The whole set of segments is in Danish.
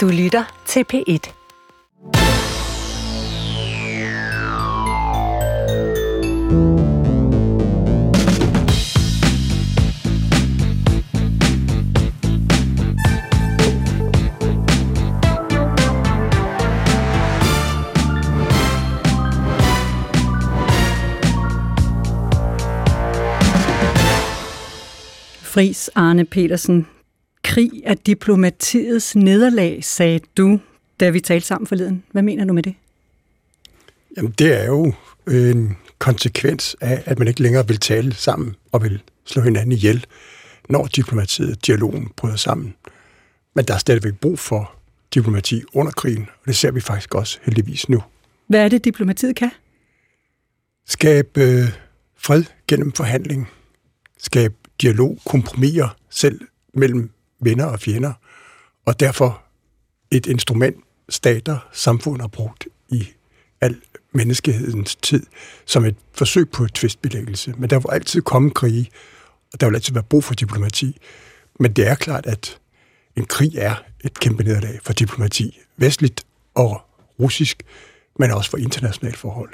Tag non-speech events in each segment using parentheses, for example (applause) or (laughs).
Du lytter til P1. Fris Arne Petersen, krig er diplomatiets nederlag, sagde du, da vi talte sammen forleden. Hvad mener du med det? Jamen, det er jo en konsekvens af, at man ikke længere vil tale sammen og vil slå hinanden ihjel, når diplomatiet og dialogen bryder sammen. Men der er stadigvæk brug for diplomati under krigen, og det ser vi faktisk også heldigvis nu. Hvad er det, diplomatiet kan? Skabe øh, fred gennem forhandling, skabe dialog, kompromiser selv mellem venner og fjender, og derfor et instrument, stater, samfund har brugt i al menneskehedens tid, som et forsøg på tvistbelæggelse. Men der vil altid komme krige, og der vil altid være brug for diplomati. Men det er klart, at en krig er et kæmpe nederlag for diplomati, vestligt og russisk, men også for internationalt forhold.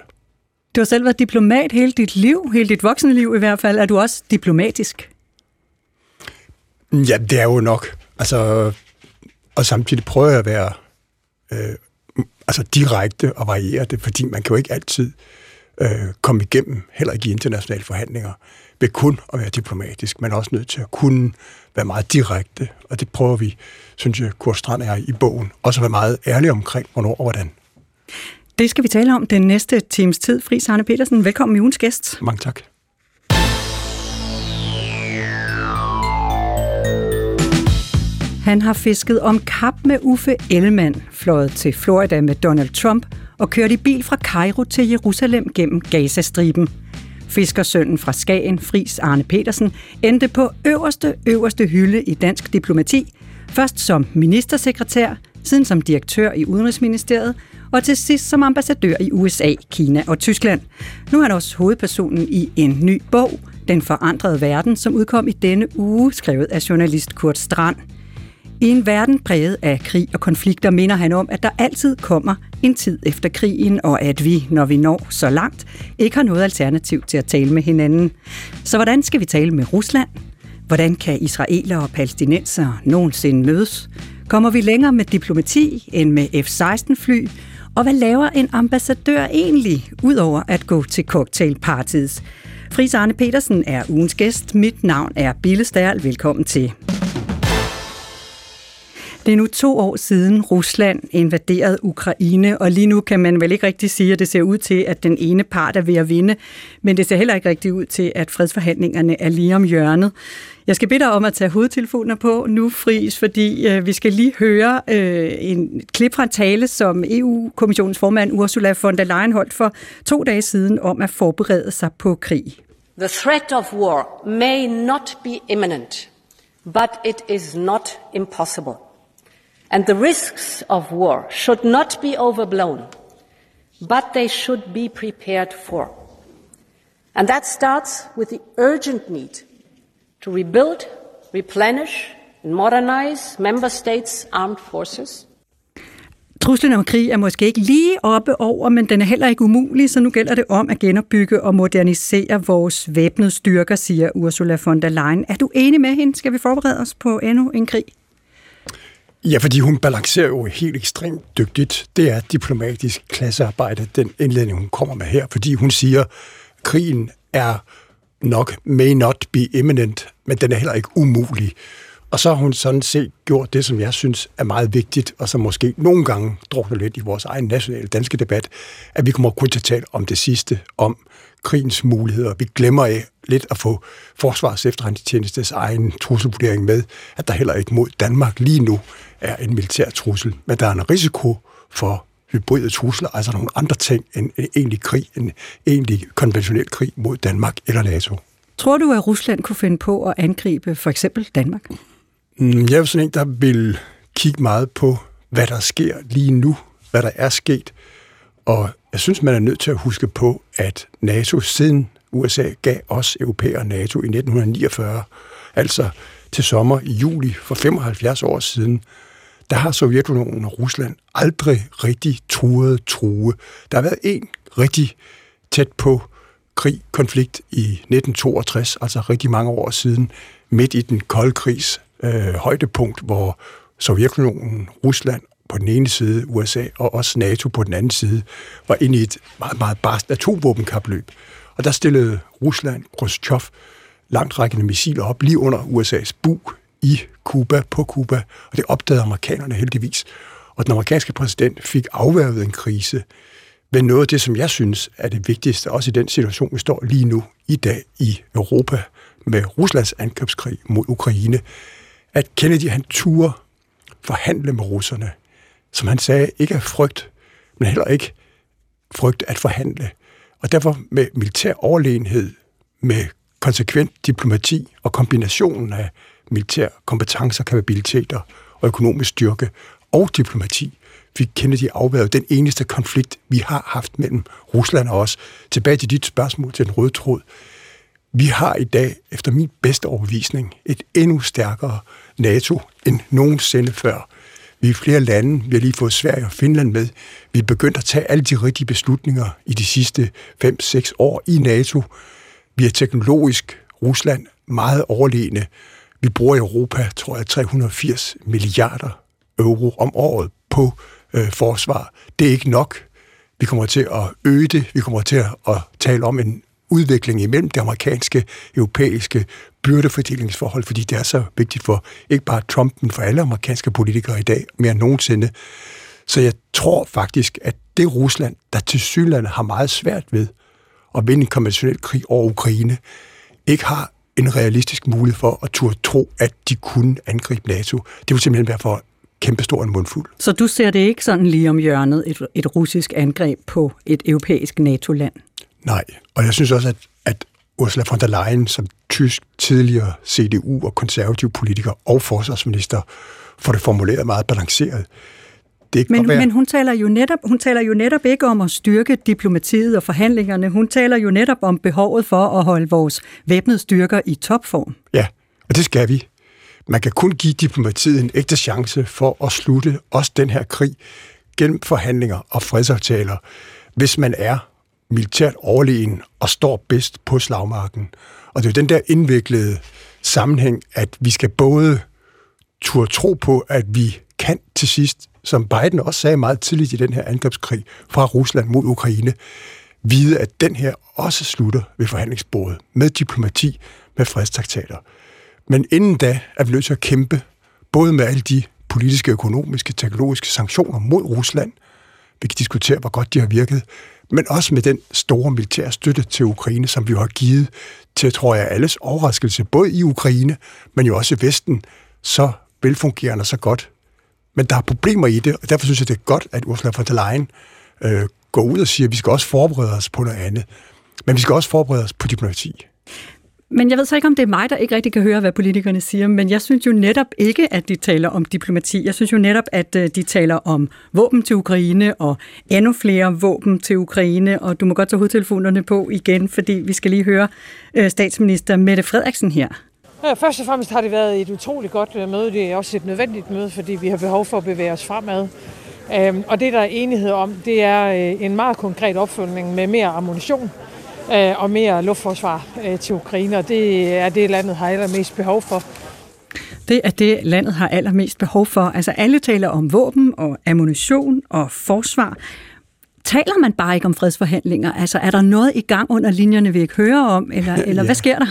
Du har selv været diplomat hele dit liv, hele dit voksne liv i hvert fald. Er du også diplomatisk? Ja, det er jo nok. Altså, og samtidig prøver jeg at være øh, altså direkte og variere det, fordi man kan jo ikke altid øh, komme igennem, heller ikke i internationale forhandlinger, ved kun at være diplomatisk. Man er også nødt til at kunne være meget direkte, og det prøver vi, synes jeg, Kurt Strand er i bogen. Også at være meget ærlig omkring, hvornår og hvordan. Det skal vi tale om den næste times tid. Fris Arne Petersen, velkommen i ugens gæst. Mange tak. Han har fisket om kap med Uffe Ellemann, fløjet til Florida med Donald Trump og kørt i bil fra Cairo til Jerusalem gennem Gazastriben. Fiskersønnen fra Skagen, Fris Arne Petersen, endte på øverste, øverste hylde i dansk diplomati, først som ministersekretær, siden som direktør i Udenrigsministeriet, og til sidst som ambassadør i USA, Kina og Tyskland. Nu er han også hovedpersonen i en ny bog, Den forandrede verden, som udkom i denne uge, skrevet af journalist Kurt Strand. I en verden præget af krig og konflikter minder han om, at der altid kommer en tid efter krigen, og at vi, når vi når så langt, ikke har noget alternativ til at tale med hinanden. Så hvordan skal vi tale med Rusland? Hvordan kan israeler og palæstinenser nogensinde mødes? Kommer vi længere med diplomati end med F-16-fly? Og hvad laver en ambassadør egentlig, udover at gå til cocktailparties? Fris Arne Petersen er ugens gæst. Mit navn er Bille Stærl. Velkommen til. Det er nu to år siden Rusland invaderede Ukraine, og lige nu kan man vel ikke rigtig sige, at det ser ud til, at den ene part er ved at vinde, men det ser heller ikke rigtig ud til, at fredsforhandlingerne er lige om hjørnet. Jeg skal bede dig om at tage hovedtelefoner på nu, Fris, fordi øh, vi skal lige høre øh, en klip fra en tale, som EU-kommissionens formand Ursula von der Leyen holdt for to dage siden om at forberede sig på krig. The threat of war may not be imminent, but it is not impossible. And the risks of war should not be overblown, but they should be prepared for. And that starts with the urgent need to rebuild, replenish, and modernize member states' armed forces. Truslen om krig er måske ikke lige oppe over, men den er heller ikke umulig, så nu gælder det om at genopbygge og modernisere vores væbnede styrker, siger Ursula von der Leyen. Er du enig med hende? Skal vi forberede os på endnu en krig? Ja, fordi hun balancerer jo helt ekstremt dygtigt. Det er diplomatisk klassearbejde, den indledning, hun kommer med her, fordi hun siger, krigen er nok may not be imminent, men den er heller ikke umulig. Og så har hun sådan set gjort det, som jeg synes er meget vigtigt, og som måske nogle gange drukner lidt i vores egen nationale danske debat, at vi kommer kun til at tale om det sidste, om krigens muligheder. Vi glemmer af lidt at få Forsvars efterretningstjenestes egen trusselvurdering med, at der heller ikke mod Danmark lige nu er en militær trussel, men der er en risiko for hybride trusler, altså nogle andre ting end en egentlig krig, en egentlig konventionel krig mod Danmark eller NATO. Tror du, at Rusland kunne finde på at angribe for eksempel Danmark? Mm, jeg er sådan en, der vil kigge meget på, hvad der sker lige nu, hvad der er sket. Og jeg synes, man er nødt til at huske på, at NATO siden USA gav os europæer NATO i 1949, altså til sommer i juli for 75 år siden, der har Sovjetunionen og Rusland aldrig rigtig truet true. Der har været en rigtig tæt på krig, konflikt i 1962, altså rigtig mange år siden, midt i den kolde krigs øh, højdepunkt, hvor Sovjetunionen, Rusland på den ene side, USA og også NATO på den anden side, var inde i et meget, meget barst atomvåbenkapløb. Og der stillede Rusland, Khrushchev, langtrækkende missiler op lige under USA's bu i Kuba, på Kuba, og det opdagede amerikanerne heldigvis. Og den amerikanske præsident fik afværget en krise. Men noget af det, som jeg synes er det vigtigste, også i den situation, vi står lige nu i dag i Europa, med Ruslands angrebskrig mod Ukraine, at Kennedy han turde forhandle med russerne. Som han sagde, ikke af frygt, men heller ikke frygt at forhandle. Og derfor med militær overlegenhed, med konsekvent diplomati og kombinationen af militær kompetencer, kapabiliteter og økonomisk styrke og diplomati, fik Kennedy afværet den eneste konflikt, vi har haft mellem Rusland og os. Tilbage til dit spørgsmål til den røde tråd. Vi har i dag, efter min bedste overbevisning, et endnu stærkere NATO end nogensinde før. Vi er flere lande, vi har lige fået Sverige og Finland med. Vi er begyndt at tage alle de rigtige beslutninger i de sidste 5-6 år i NATO. Vi er teknologisk Rusland meget overlegne. Vi bruger i Europa, tror jeg, 380 milliarder euro om året på øh, forsvar. Det er ikke nok. Vi kommer til at øge det. Vi kommer til at tale om en udvikling imellem det amerikanske, europæiske byrdefordelingsforhold, fordi det er så vigtigt for ikke bare Trump, men for alle amerikanske politikere i dag, mere end nogensinde. Så jeg tror faktisk, at det Rusland, der til Sydland har meget svært ved at vinde en konventionel krig over Ukraine, ikke har en realistisk mulighed for at turde tro, at de kunne angribe NATO. Det vil simpelthen være for kæmpestor en mundfuld. Så du ser det ikke sådan lige om hjørnet, et, et russisk angreb på et europæisk NATO-land? Nej, og jeg synes også, at, at Ursula von der Leyen som tysk tidligere CDU og konservativ politiker og forsvarsminister får det formuleret meget balanceret. Det ikke men, men hun, taler jo netop, hun taler jo netop ikke om at styrke diplomatiet og forhandlingerne. Hun taler jo netop om behovet for at holde vores væbnede styrker i topform. Ja, og det skal vi. Man kan kun give diplomatiet en ægte chance for at slutte også den her krig gennem forhandlinger og fredsaftaler, hvis man er militært overlegen og står bedst på slagmarken. Og det er jo den der indviklede sammenhæng, at vi skal både turde tro på, at vi kan til sidst, som Biden også sagde meget tidligt i den her angrebskrig fra Rusland mod Ukraine, vide, at den her også slutter ved forhandlingsbordet med diplomati, med fredstraktater. Men inden da er vi nødt til at kæmpe både med alle de politiske, økonomiske, teknologiske sanktioner mod Rusland. Vi kan diskutere, hvor godt de har virket, men også med den store militære støtte til Ukraine, som vi har givet til, tror jeg, alles overraskelse, både i Ukraine, men jo også i Vesten, så velfungerende og så godt. Men der er problemer i det, og derfor synes jeg, det er godt, at Ursula von der Leyen øh, går ud og siger, at vi skal også forberede os på noget andet. Men vi skal også forberede os på diplomati. Men jeg ved så ikke, om det er mig, der ikke rigtig kan høre, hvad politikerne siger, men jeg synes jo netop ikke, at de taler om diplomati. Jeg synes jo netop, at øh, de taler om våben til Ukraine og endnu flere våben til Ukraine, og du må godt tage hovedtelefonerne på igen, fordi vi skal lige høre øh, statsminister Mette Frederiksen her. Ja, først og fremmest har det været et utroligt godt øh, møde. Det er også et nødvendigt møde, fordi vi har behov for at bevæge os fremad. Øhm, og det, der er enighed om, det er en meget konkret opfølgning med mere ammunition øh, og mere luftforsvar øh, til Ukraine, og det er det, landet har allermest behov for. Det er det, landet har allermest behov for. Altså alle taler om våben og ammunition og forsvar. Taler man bare ikke om fredsforhandlinger? Altså er der noget i gang under linjerne, vi ikke hører om, eller, eller ja. hvad sker der?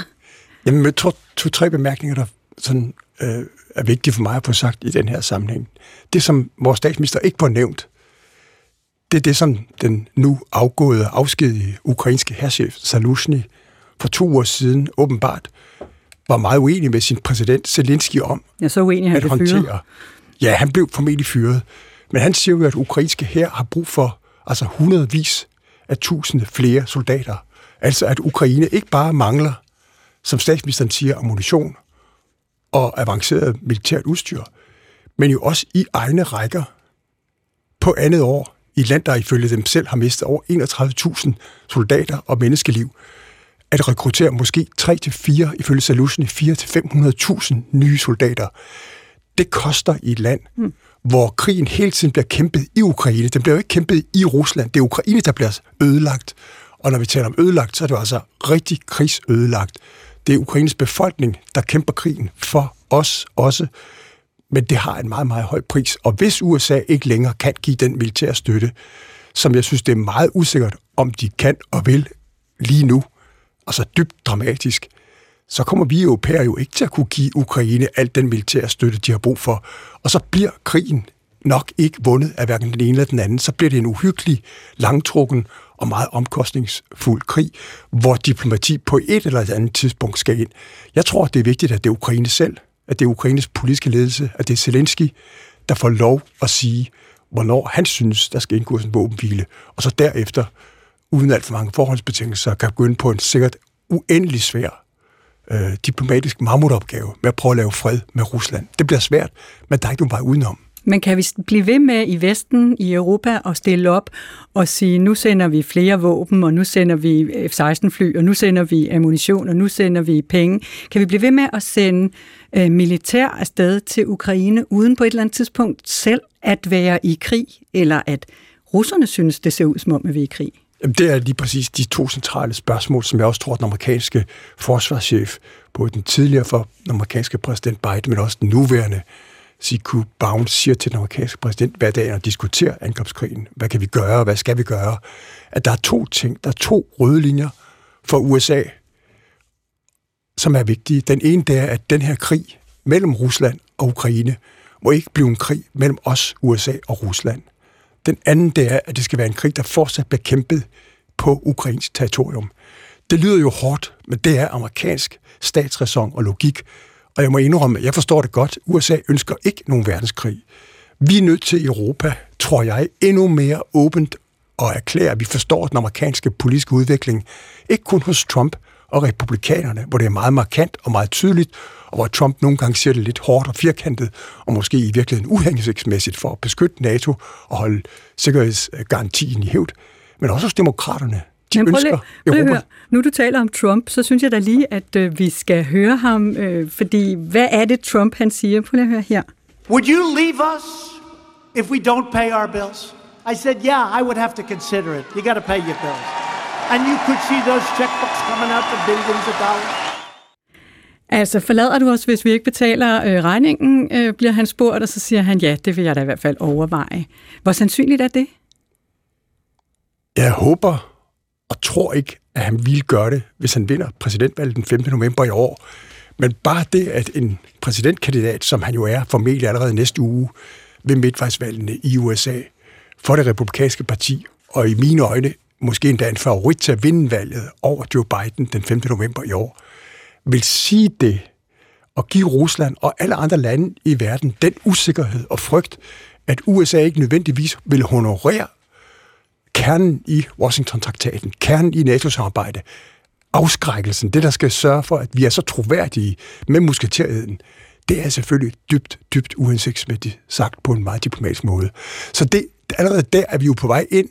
Jamen, jeg tror, to-tre bemærkninger, der sådan, øh, er vigtige for mig at få sagt i den her sammenhæng. Det, som vores statsminister ikke får nævnt, det er det, som den nu afgåede, afskedige ukrainske herrchef Saluzhny for to år siden åbenbart var meget uenig med sin præsident Zelensky om ja, så uenig, han at håndtere. Fyret. Ja, han blev formentlig fyret. Men han siger jo, at ukrainske her har brug for altså hundredvis af tusinde flere soldater. Altså at Ukraine ikke bare mangler, som statsministeren siger, ammunition og avanceret militært udstyr, men jo også i egne rækker på andet år i et land, der ifølge dem selv har mistet over 31.000 soldater og menneskeliv, at rekruttere måske 3-4, ifølge Salusen, 4-500.000 nye soldater. det koster i et land, mm. hvor krigen hele tiden bliver kæmpet i Ukraine. Den bliver jo ikke kæmpet i Rusland. Det er Ukraine, der bliver ødelagt. Og når vi taler om ødelagt, så er det jo altså rigtig krigsødelagt. Det er Ukraines befolkning, der kæmper krigen for os også. Men det har en meget, meget høj pris. Og hvis USA ikke længere kan give den militære støtte, som jeg synes, det er meget usikkert, om de kan og vil lige nu, altså dybt dramatisk, så kommer vi europæer jo ikke til at kunne give Ukraine alt den militære støtte, de har brug for. Og så bliver krigen nok ikke vundet af hverken den ene eller den anden. Så bliver det en uhyggelig, langtrukken og meget omkostningsfuld krig, hvor diplomati på et eller andet tidspunkt skal ind. Jeg tror, det er vigtigt, at det er Ukraine selv, at det er Ukraines politiske ledelse, at det er Zelensky, der får lov at sige, hvornår han synes, der skal indgås en våbenhvile, og så derefter, uden alt for mange forholdsbetingelser, kan begynde på en sikkert uendelig svær øh, diplomatisk mammutopgave med at prøve at lave fred med Rusland. Det bliver svært, men der er ikke nogen vej udenom. Men kan vi blive ved med i Vesten, i Europa, at stille op og sige, nu sender vi flere våben, og nu sender vi øh, F-16-fly, og nu sender vi ammunition, og nu sender vi penge. Kan vi blive ved med at sende øh, militær afsted til Ukraine, uden på et eller andet tidspunkt selv at være i krig, eller at russerne synes, det ser ud som om, at vi er i krig? Jamen, det er lige præcis de to centrale spørgsmål, som jeg også tror, den amerikanske forsvarschef, både den tidligere for den amerikanske præsident Biden, men også den nuværende Siku Bounce siger til den amerikanske præsident hver dag, og diskuterer angrebskrigen. Hvad kan vi gøre? Hvad skal vi gøre? At der er to ting, der er to røde linjer for USA, som er vigtige. Den ene, det er, at den her krig mellem Rusland og Ukraine må ikke blive en krig mellem os, USA og Rusland. Den anden, det er, at det skal være en krig, der fortsat bliver kæmpet på ukrainsk territorium. Det lyder jo hårdt, men det er amerikansk statsræson og logik, og jeg må indrømme, at jeg forstår det godt. USA ønsker ikke nogen verdenskrig. Vi er nødt til i Europa, tror jeg, endnu mere åbent og erklære, at vi forstår den amerikanske politiske udvikling. Ikke kun hos Trump og republikanerne, hvor det er meget markant og meget tydeligt, og hvor Trump nogle gange siger det lidt hårdt og firkantet, og måske i virkeligheden uhængingsmæssigt for at beskytte NATO og holde sikkerhedsgarantien i hævd, men også hos demokraterne. De Men prøv ønsker lige, prøv høre. Nu du taler om Trump, så synes jeg da lige, at øh, vi skal høre ham, øh, fordi hvad er det Trump han siger? Prøv lige at høre her. Would you leave us if we don't pay our bills? I said, yeah, I would have to consider it. You got to pay your bills. And you could see those checkbooks coming out for billions of dollars. Altså, forlader du os, hvis vi ikke betaler øh, regningen, øh, bliver han spurgt, og så siger han, ja, det vil jeg da i hvert fald overveje. Hvor sandsynligt er det? Jeg håber og tror ikke, at han ville gøre det, hvis han vinder præsidentvalget den 15. november i år. Men bare det, at en præsidentkandidat, som han jo er formentlig allerede næste uge ved midtvejsvalgene i USA, for det republikanske parti, og i mine øjne måske endda en favorit til at vinde valget over Joe Biden den 5. november i år, vil sige det og give Rusland og alle andre lande i verden den usikkerhed og frygt, at USA ikke nødvendigvis vil honorere kernen i Washington-traktaten, kernen i NATO-samarbejde, afskrækkelsen, det der skal sørge for, at vi er så troværdige med musketerheden, det er selvfølgelig dybt, dybt uhensigtsmæssigt sagt på en meget diplomatisk måde. Så det, allerede der er vi jo på vej ind,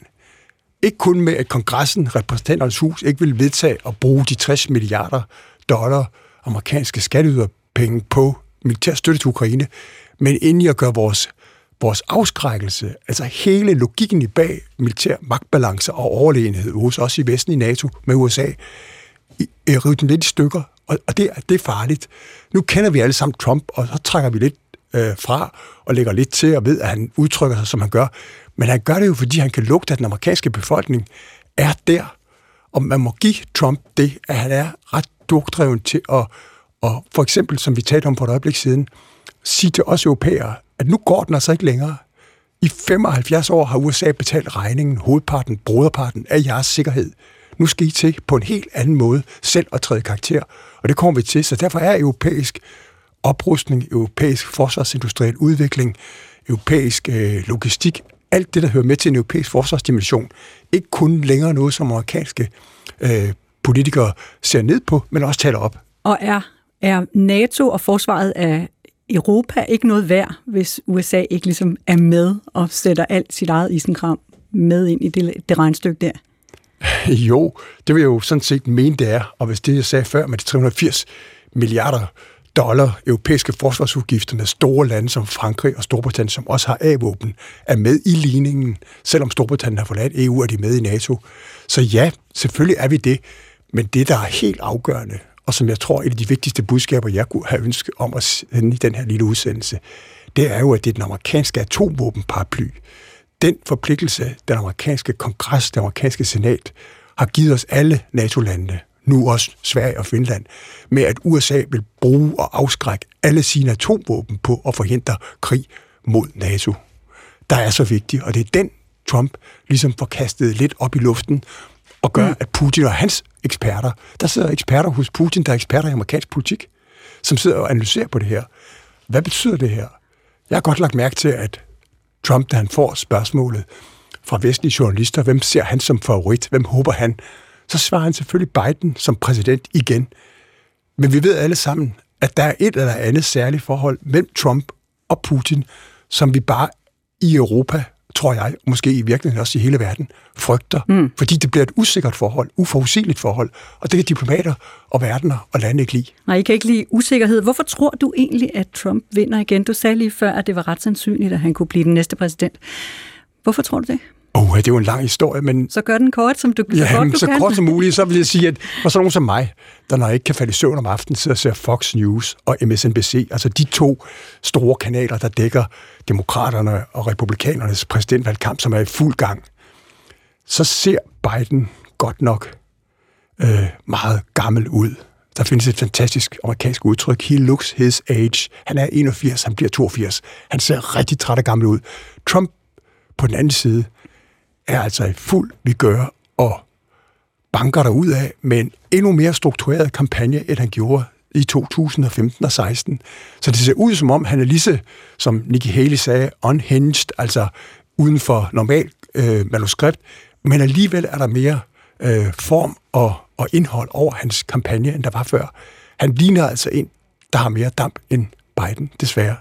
ikke kun med, at kongressen, repræsentanternes hus, ikke vil vedtage at bruge de 60 milliarder dollar amerikanske skatteyderpenge på militær støtte til Ukraine, men inden i at gøre vores vores afskrækkelse, altså hele logikken i bag militær magtbalance og overlegenhed hos os i Vesten i NATO med USA, rive den lidt i stykker, og, og det, det er farligt. Nu kender vi alle sammen Trump, og så trækker vi lidt øh, fra og lægger lidt til og ved, at han udtrykker sig, som han gør. Men han gør det jo, fordi han kan lugte, at den amerikanske befolkning er der. Og man må give Trump det, at han er ret dugdreven til at, og for eksempel, som vi talte om for et øjeblik siden, sige til os europæere, at nu går den altså ikke længere. I 75 år har USA betalt regningen, hovedparten, broderparten af jeres sikkerhed. Nu skal I til på en helt anden måde selv at træde karakter, og det kommer vi til. Så derfor er europæisk oprustning, europæisk forsvarsindustriel udvikling, europæisk øh, logistik, alt det, der hører med til en europæisk forsvarsdimension, ikke kun længere noget, som amerikanske øh, politikere ser ned på, men også taler op. Og er, er NATO og forsvaret af Europa ikke noget værd, hvis USA ikke ligesom er med og sætter alt sit eget isenkram med ind i det, det regnstykke der? Jo, det vil jeg jo sådan set mene, det er. Og hvis det, jeg sagde før med de 380 milliarder dollar europæiske forsvarsudgifter med store lande som Frankrig og Storbritannien, som også har A-våben, er med i ligningen. Selvom Storbritannien har forladt EU, er de med i NATO. Så ja, selvfølgelig er vi det. Men det, der er helt afgørende, og som jeg tror er et af de vigtigste budskaber, jeg kunne have ønsket om at sende i den her lille udsendelse, det er jo, at det er den amerikanske atomvåbenparaply. Den forpligtelse, den amerikanske kongres, den amerikanske senat, har givet os alle NATO-landene, nu også Sverige og Finland, med at USA vil bruge og afskrække alle sine atomvåben på at forhindre krig mod NATO. Der er så vigtigt, og det er den, Trump ligesom får kastet lidt op i luften, og gør, mm. at Putin og hans eksperter, der sidder eksperter hos Putin, der er eksperter i amerikansk politik, som sidder og analyserer på det her. Hvad betyder det her? Jeg har godt lagt mærke til, at Trump, da han får spørgsmålet fra vestlige journalister, hvem ser han som favorit, hvem håber han, så svarer han selvfølgelig Biden som præsident igen. Men vi ved alle sammen, at der er et eller andet særligt forhold mellem Trump og Putin, som vi bare i Europa tror jeg, måske i virkeligheden også i hele verden, frygter. Mm. Fordi det bliver et usikkert forhold, uforudsigeligt forhold, og det kan diplomater og verdener og lande ikke lide. Nej, I kan ikke lide usikkerhed. Hvorfor tror du egentlig, at Trump vinder igen? Du sagde lige før, at det var ret sandsynligt, at han kunne blive den næste præsident. Hvorfor tror du det? Åh, oh, det er jo en lang historie, men... Så gør den kort, som du, ja, så godt du så kan. kort som muligt, så vil jeg sige, at for sådan nogen som mig, der når jeg ikke kan falde i søvn om aftenen, sidder og ser Fox News og MSNBC, altså de to store kanaler, der dækker demokraterne og republikanernes præsidentvalgkamp, som er i fuld gang, så ser Biden godt nok øh, meget gammel ud. Der findes et fantastisk amerikansk udtryk. He looks his age. Han er 81, han bliver 82. Han ser rigtig træt og gammel ud. Trump på den anden side er altså i fuld vi gør og banker der ud af med en endnu mere struktureret kampagne, end han gjorde i 2015 og 16. Så det ser ud som om, han er lige så, som Nikki Haley sagde, unhinged, altså uden for normal øh, manuskript, men alligevel er der mere øh, form og, og indhold over hans kampagne, end der var før. Han ligner altså en, der har mere damp end Biden, desværre.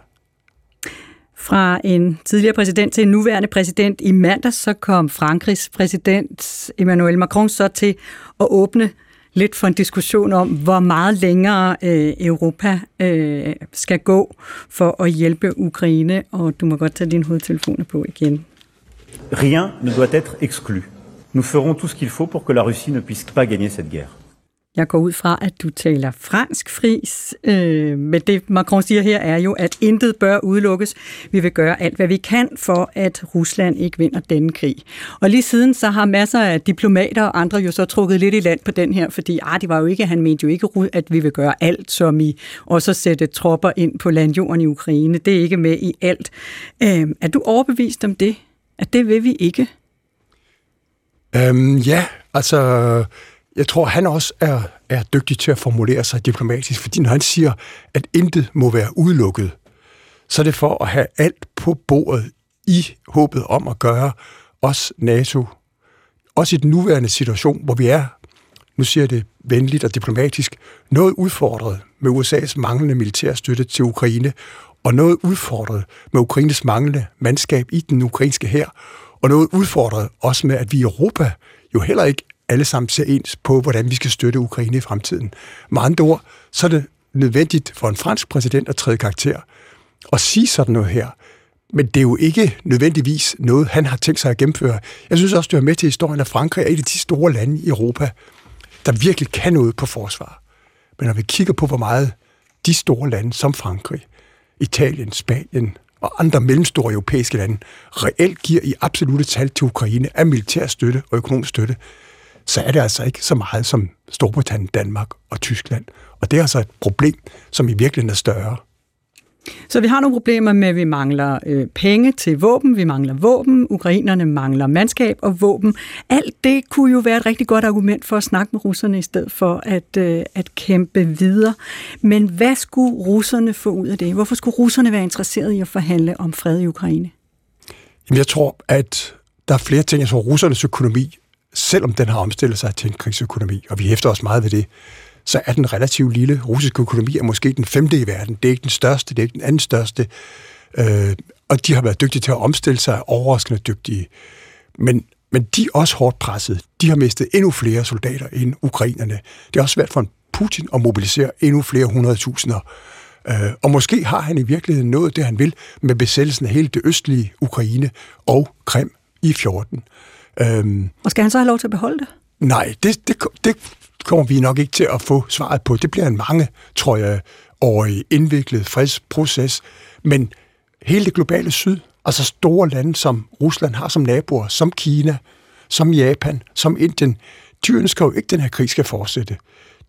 Fra en tidligere præsident til en nuværende præsident i mandags, så kom Frankrigs præsident Emmanuel Macron så til at åbne lidt for en diskussion om, hvor meget længere øh, Europa øh, skal gå for at hjælpe Ukraine, og du må godt tage dine hovedtelefoner på igen. Rien ne doit être exclu. Nous ferons tout ce qu'il faut pour que la Russie ne puisse pas gagner cette guerre. Jeg går ud fra, at du taler fransk fris, øh, men det Macron siger her er jo, at intet bør udelukkes. Vi vil gøre alt, hvad vi kan for, at Rusland ikke vinder denne krig. Og lige siden så har masser af diplomater og andre jo så trukket lidt i land på den her, fordi ah, det var jo ikke, han mente jo ikke, at vi vil gøre alt, som i også sætte tropper ind på landjorden i Ukraine. Det er ikke med i alt. Øh, er du overbevist om det? At det vil vi ikke? Øhm, ja, altså jeg tror, han også er, er dygtig til at formulere sig diplomatisk, fordi når han siger, at intet må være udelukket, så er det for at have alt på bordet i håbet om at gøre os NATO, også i den nuværende situation, hvor vi er, nu siger jeg det venligt og diplomatisk, noget udfordret med USA's manglende militærstøtte til Ukraine, og noget udfordret med Ukraines manglende mandskab i den ukrainske hær, og noget udfordret også med, at vi i Europa jo heller ikke alle sammen ser ens på, hvordan vi skal støtte Ukraine i fremtiden. Med andre ord, så er det nødvendigt for en fransk præsident at træde karakter og sige sådan noget her. Men det er jo ikke nødvendigvis noget, han har tænkt sig at gennemføre. Jeg synes også, det er med til historien, at Frankrig er et af de store lande i Europa, der virkelig kan noget på forsvar. Men når vi kigger på, hvor meget de store lande som Frankrig, Italien, Spanien og andre mellemstore europæiske lande reelt giver i absolute tal til Ukraine af militær støtte og økonomisk støtte, så er det altså ikke så meget som Storbritannien, Danmark og Tyskland. Og det er altså et problem, som i virkeligheden er større. Så vi har nogle problemer med, at vi mangler øh, penge til våben, vi mangler våben, ukrainerne mangler mandskab og våben. Alt det kunne jo være et rigtig godt argument for at snakke med russerne i stedet for at, øh, at kæmpe videre. Men hvad skulle russerne få ud af det? Hvorfor skulle russerne være interesseret i at forhandle om fred i Ukraine? Jamen, jeg tror, at der er flere ting. Jeg tror, russernes økonomi selvom den har omstillet sig til en krigsøkonomi, og vi hæfter os meget ved det, så er den relativt lille. Russiske økonomi er måske den femte i verden. Det er ikke den største, det er ikke den anden største. Øh, og de har været dygtige til at omstille sig, overraskende dygtige. Men, men de er også hårdt presset. De har mistet endnu flere soldater end ukrainerne. Det er også svært for en Putin at mobilisere endnu flere hundredtusinder Øh, og måske har han i virkeligheden nået det, han vil med besættelsen af hele det østlige Ukraine og Krim i 14. Øhm, og skal han så have lov til at beholde det? Nej, det, det, det kommer vi nok ikke til at få svaret på. Det bliver en mange, tror jeg, årig indviklet fredsproces. Men hele det globale syd, altså store lande, som Rusland har som naboer, som Kina, som Japan, som Indien, de ønsker jo ikke, at den her krig skal fortsætte.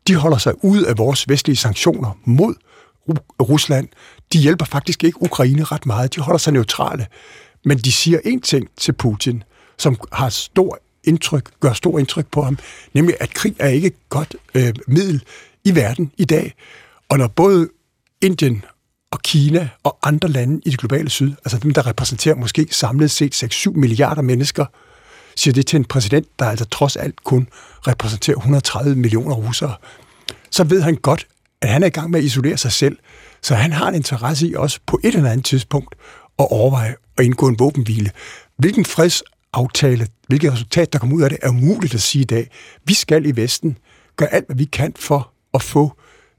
De holder sig ud af vores vestlige sanktioner mod Rusland. De hjælper faktisk ikke Ukraine ret meget. De holder sig neutrale. Men de siger én ting til Putin, som har stor indtryk, gør stor indtryk på ham, nemlig at krig er ikke et godt øh, middel i verden i dag. Og når både Indien og Kina og andre lande i det globale syd, altså dem, der repræsenterer måske samlet set 6-7 milliarder mennesker, siger det til en præsident, der altså trods alt kun repræsenterer 130 millioner russere, så ved han godt, at han er i gang med at isolere sig selv. Så han har en interesse i også på et eller andet tidspunkt at overveje at indgå en våbenhvile. Hvilken freds- fredsaftale, hvilket resultat, der kommer ud af det, er umuligt at sige i dag. Vi skal i Vesten gøre alt, hvad vi kan for at få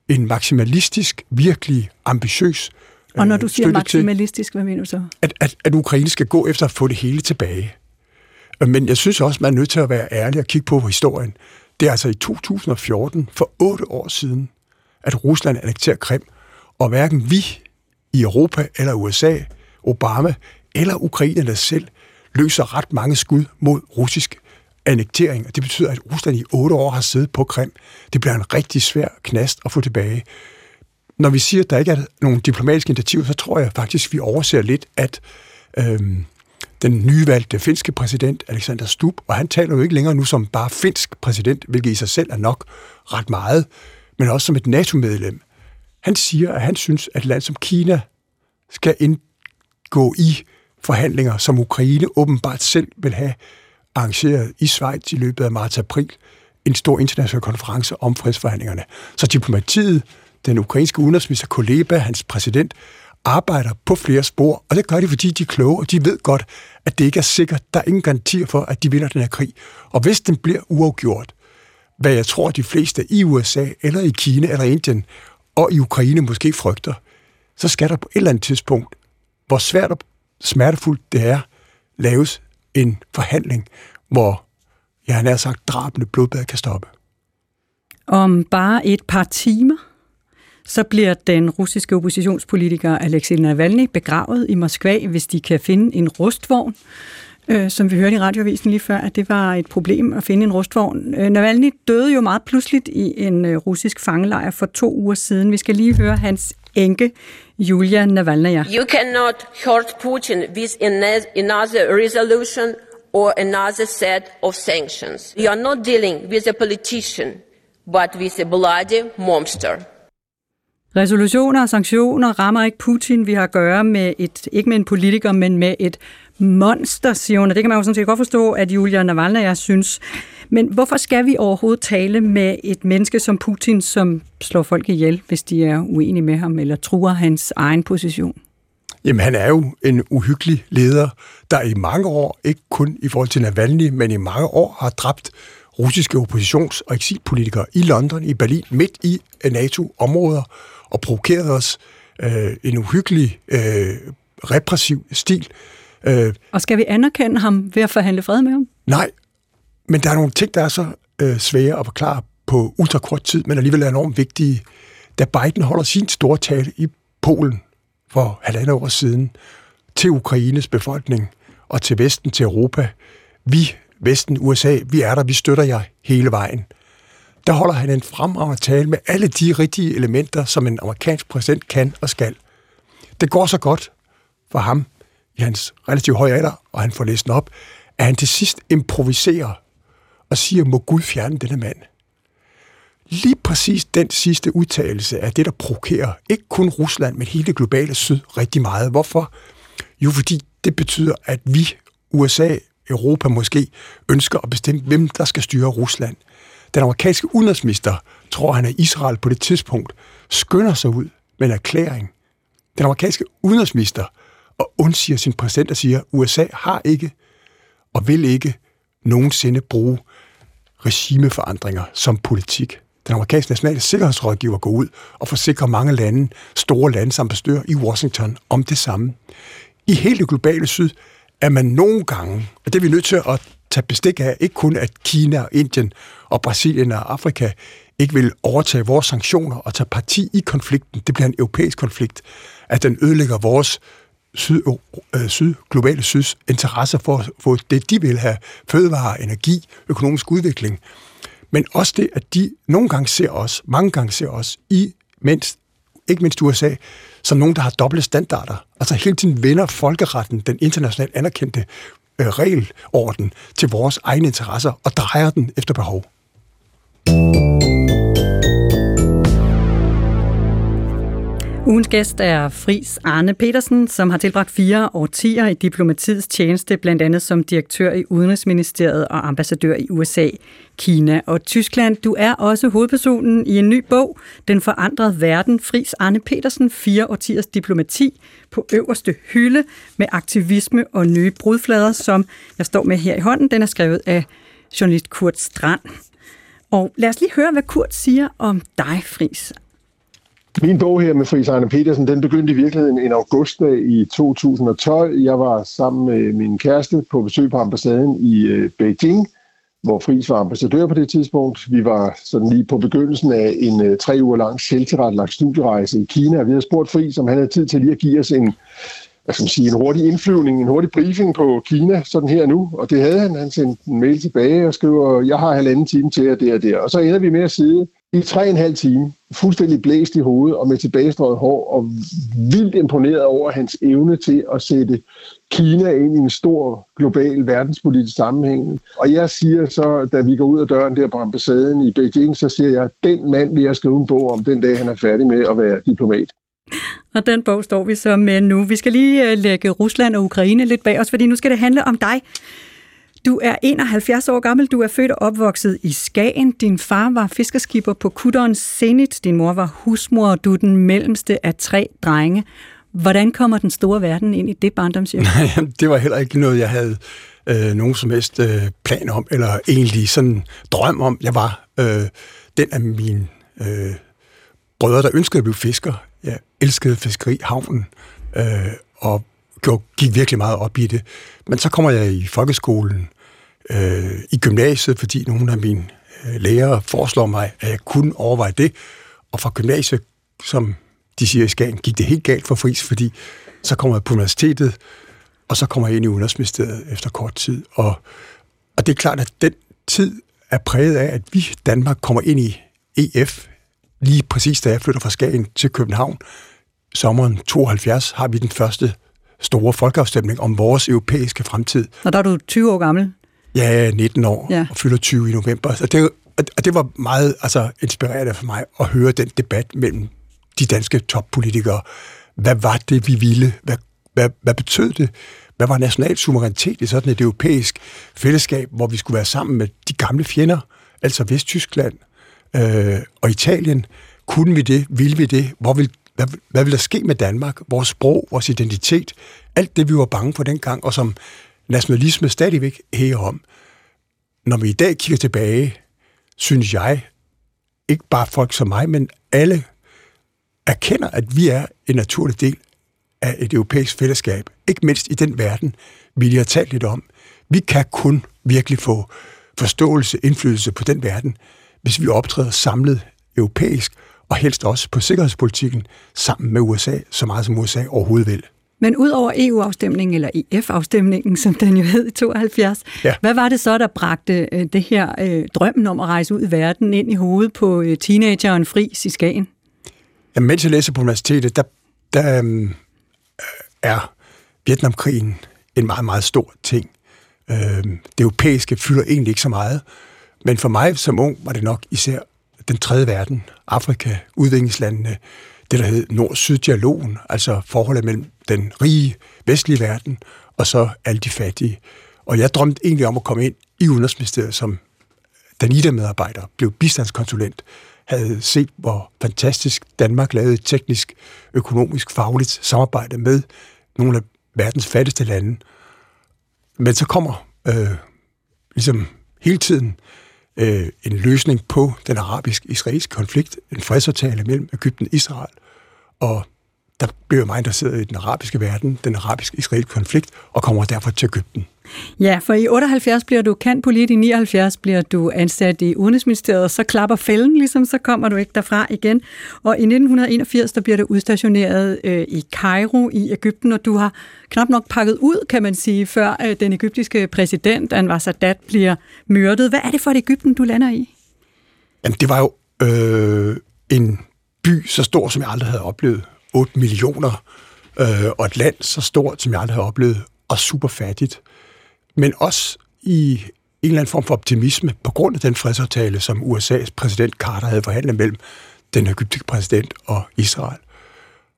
en maksimalistisk, virkelig ambitiøs Og når du øh, siger maksimalistisk, hvad mener du så? At, at, at Ukraine skal gå efter at få det hele tilbage. Men jeg synes også, man er nødt til at være ærlig og kigge på historien. Det er altså i 2014, for otte år siden, at Rusland annekterer Krim, og hverken vi i Europa eller USA, Obama eller ukrainerne selv løser ret mange skud mod russisk annektering, og det betyder, at Rusland i otte år har siddet på Krim. Det bliver en rigtig svær knast at få tilbage. Når vi siger, at der ikke er nogen diplomatiske initiativer, så tror jeg faktisk, at vi overser lidt, at øhm, den nyvalgte finske præsident, Alexander Stubb, og han taler jo ikke længere nu som bare finsk præsident, hvilket i sig selv er nok ret meget, men også som et NATO-medlem. Han siger, at han synes, at et land som Kina skal indgå i forhandlinger, som Ukraine åbenbart selv vil have arrangeret i Schweiz i løbet af marts-april, en stor international konference om fredsforhandlingerne. Så diplomatiet, den ukrainske udenrigsminister Kuleba, hans præsident, arbejder på flere spor, og det gør de, fordi de er kloge, og de ved godt, at det ikke er sikkert. Der er ingen garantier for, at de vinder den her krig. Og hvis den bliver uafgjort, hvad jeg tror, de fleste i USA, eller i Kina, eller Indien, og i Ukraine måske frygter, så skal der på et eller andet tidspunkt, hvor svært og smertefuldt det er, laves en forhandling, hvor, jeg har sagt, drabende blodbad kan stoppe. Om bare et par timer, så bliver den russiske oppositionspolitiker Alexei Navalny begravet i Moskva, hvis de kan finde en rustvogn. Øh, som vi hørte i radioavisen lige før, at det var et problem at finde en rustvogn. Øh, Navalny døde jo meget pludseligt i en øh, russisk fangelejr for to uger siden. Vi skal lige høre hans enke, Julia Navalnaya. You cannot hurt Putin with another resolution or another set of sanctions. You are not dealing with a politician, but with a bloody monster. Resolutioner og sanktioner rammer ikke Putin. Vi har at gøre med et, ikke med en politiker, men med et monster, siger hun. Og det kan man jo sådan set godt forstå, at Julia Navalny, jeg synes. Men hvorfor skal vi overhovedet tale med et menneske som Putin, som slår folk ihjel, hvis de er uenige med ham, eller truer hans egen position? Jamen, han er jo en uhyggelig leder, der i mange år, ikke kun i forhold til Navalny, men i mange år har dræbt russiske oppositions- og eksilpolitikere i London, i Berlin, midt i NATO-områder, og provokeret os øh, en uhyggelig øh, repressiv stil. Øh, og skal vi anerkende ham ved at forhandle fred med ham? Nej, men der er nogle ting, der er så øh, svære at forklare på ultrakort tid, men alligevel er enormt vigtige. Da Biden holder sin store tale i Polen for halvandet år siden til Ukraines befolkning og til Vesten, til Europa, vi, Vesten, USA, vi er der, vi støtter jer hele vejen der holder han en fremragende tale med alle de rigtige elementer, som en amerikansk præsident kan og skal. Det går så godt for ham i hans relativt høje alder, og han får læst den op, at han til sidst improviserer og siger, må Gud fjerne denne mand. Lige præcis den sidste udtalelse er det, der provokerer ikke kun Rusland, men hele det globale syd rigtig meget. Hvorfor? Jo, fordi det betyder, at vi, USA, Europa måske, ønsker at bestemme, hvem der skal styre Rusland. Den amerikanske udenrigsminister tror han, at Israel på det tidspunkt skynder sig ud med en erklæring. Den amerikanske udenrigsminister og undsiger sin præsident og siger, USA har ikke og vil ikke nogensinde bruge regimeforandringer som politik. den amerikanske nationale sikkerhedsrådgiver går ud og forsikrer mange lande, store lande som ambassadør i Washington om det samme. I hele det globale syd er man nogle gange, og det er vi nødt til at tage bestik af, ikke kun at Kina og Indien og Brasilien og Afrika ikke vil overtage vores sanktioner og tage parti i konflikten. Det bliver en europæisk konflikt, at den ødelægger vores syd, øh, syd, globale syds interesse for at få det, de vil have, fødevare, energi, økonomisk udvikling. Men også det, at de nogle gange ser os, mange gange ser os, i mindst, ikke mindst USA, som nogen, der har dobbelte standarder. Altså hele tiden vender folkeretten, den internationalt anerkendte øh, regelorden, til vores egne interesser og drejer den efter behov. Ugens gæst er Fris Arne Petersen, som har tilbragt fire årtier i diplomatiets tjeneste, blandt andet som direktør i Udenrigsministeriet og ambassadør i USA, Kina og Tyskland. Du er også hovedpersonen i en ny bog, Den forandrede verden, Fris Arne Petersen, fire årtiers diplomati på øverste hylde med aktivisme og nye brudflader, som jeg står med her i hånden. Den er skrevet af journalist Kurt Strand. Og lad os lige høre, hvad Kurt siger om dig, Fris. Min bog her med Friis Arne Petersen, den begyndte i virkeligheden en augustdag i 2012. Jeg var sammen med min kæreste på besøg på ambassaden i øh, Beijing, hvor Friis var ambassadør på det tidspunkt. Vi var sådan lige på begyndelsen af en øh, tre uger lang selvtilrettelagt studierejse i Kina. Vi havde spurgt Friis, om han havde tid til lige at give os en, hvad skal man sige, en hurtig indflyvning, en hurtig briefing på Kina, sådan her nu. Og det havde han. Han sendte en mail tilbage og skriver, jeg har halvanden time til at det og der. Og så ender vi med at sidde i tre og en halv time, fuldstændig blæst i hovedet og med tilbagestrøget hår, og vildt imponeret over hans evne til at sætte Kina ind i en stor global verdenspolitisk sammenhæng. Og jeg siger så, da vi går ud af døren der på ambassaden i Beijing, så siger jeg, den mand vil jeg skrive en bog om den dag, han er færdig med at være diplomat. Og den bog står vi så med nu. Vi skal lige øh, lægge Rusland og Ukraine lidt bag os, fordi nu skal det handle om dig. Du er 71 år gammel, du er født og opvokset i Skagen. Din far var fiskerskipper på kutteren Zenit. Din mor var husmor, og du er den mellemste af tre drenge. Hvordan kommer den store verden ind i det barndomshjem? (laughs) Nej, det var heller ikke noget, jeg havde øh, nogen som helst øh, plan om, eller egentlig sådan drøm om. Jeg var øh, den af mine øh, brødre, der ønskede at blive fisker. Jeg elskede fiskeri, havnen, øh, og gik virkelig meget op i det. Men så kommer jeg i folkeskolen, øh, i gymnasiet, fordi nogle af mine øh, lærere foreslår mig, at jeg kunne overveje det. Og fra gymnasiet, som de siger i Skagen, gik det helt galt for Fris, fordi så kommer jeg på universitetet, og så kommer jeg ind i Udenrigsministeriet efter kort tid. Og, og det er klart, at den tid er præget af, at vi Danmark kommer ind i EF, lige præcis da jeg flytter fra Skagen til København. Sommeren 72 har vi den første store folkeafstemning om vores europæiske fremtid. Og der er du 20 år gammel? Ja, 19 år ja. og fylder 20 i november. Og det, og det var meget altså, inspirerende for mig at høre den debat mellem de danske toppolitikere. Hvad var det, vi ville? Hvad, hvad, hvad betød det? Hvad var national suverænitet i sådan et europæisk fællesskab, hvor vi skulle være sammen med de gamle fjender, altså Vesttyskland øh, og Italien? Kunne vi det? Ville vi det? Hvor vil, hvad, hvad vil der ske med Danmark? Vores sprog, vores identitet? Alt det, vi var bange for dengang, og som nationalisme stadigvæk hæger om. Når vi i dag kigger tilbage, synes jeg, ikke bare folk som mig, men alle erkender, at vi er en naturlig del af et europæisk fællesskab. Ikke mindst i den verden, vi lige har talt lidt om. Vi kan kun virkelig få forståelse, indflydelse på den verden, hvis vi optræder samlet europæisk, og helst også på sikkerhedspolitikken sammen med USA, så meget som USA overhovedet vil. Men ud over EU-afstemningen, eller EF-afstemningen, som den jo hed i 72, ja. hvad var det så, der bragte øh, det her øh, drømmen om at rejse ud i verden ind i hovedet på øh, teenageren Fris i Skagen? Ja, mens jeg læser på universitetet, der, der øh, er Vietnamkrigen en meget, meget stor ting. Øh, det europæiske fylder egentlig ikke så meget, men for mig som ung var det nok især den tredje verden, Afrika, udviklingslandene, det, der hed Nord-Syd-dialogen, altså forholdet mellem den rige vestlige verden og så alle de fattige. Og jeg drømte egentlig om at komme ind i Udenrigsministeriet som Danida-medarbejder, blev bistandskonsulent, havde set, hvor fantastisk Danmark lavede et teknisk, økonomisk, fagligt samarbejde med nogle af verdens fattigste lande. Men så kommer øh, ligesom hele tiden øh, en løsning på den arabisk-israelske konflikt, en fredsaftale mellem Ægypten og Israel. Og der bliver meget interesseret i den arabiske verden, den arabisk-israelske konflikt, og kommer derfor til Ægypten. Ja, for i 78 bliver du kendt polit, i 79 bliver du ansat i Udenrigsministeriet, så klapper fælden, ligesom så kommer du ikke derfra igen. Og i 1981, der bliver du udstationeret øh, i Kairo i Ægypten, og du har knap nok pakket ud, kan man sige, før øh, den ægyptiske præsident, Anwar Sadat, bliver myrdet. Hvad er det for et Ægypten, du lander i? Jamen, det var jo øh, en by så stor, som jeg aldrig havde oplevet. 8 millioner, øh, og et land så stort, som jeg aldrig havde oplevet, og super fattigt men også i en eller anden form for optimisme på grund af den fredsaftale, som USA's præsident Carter havde forhandlet mellem den egyptiske præsident og Israel.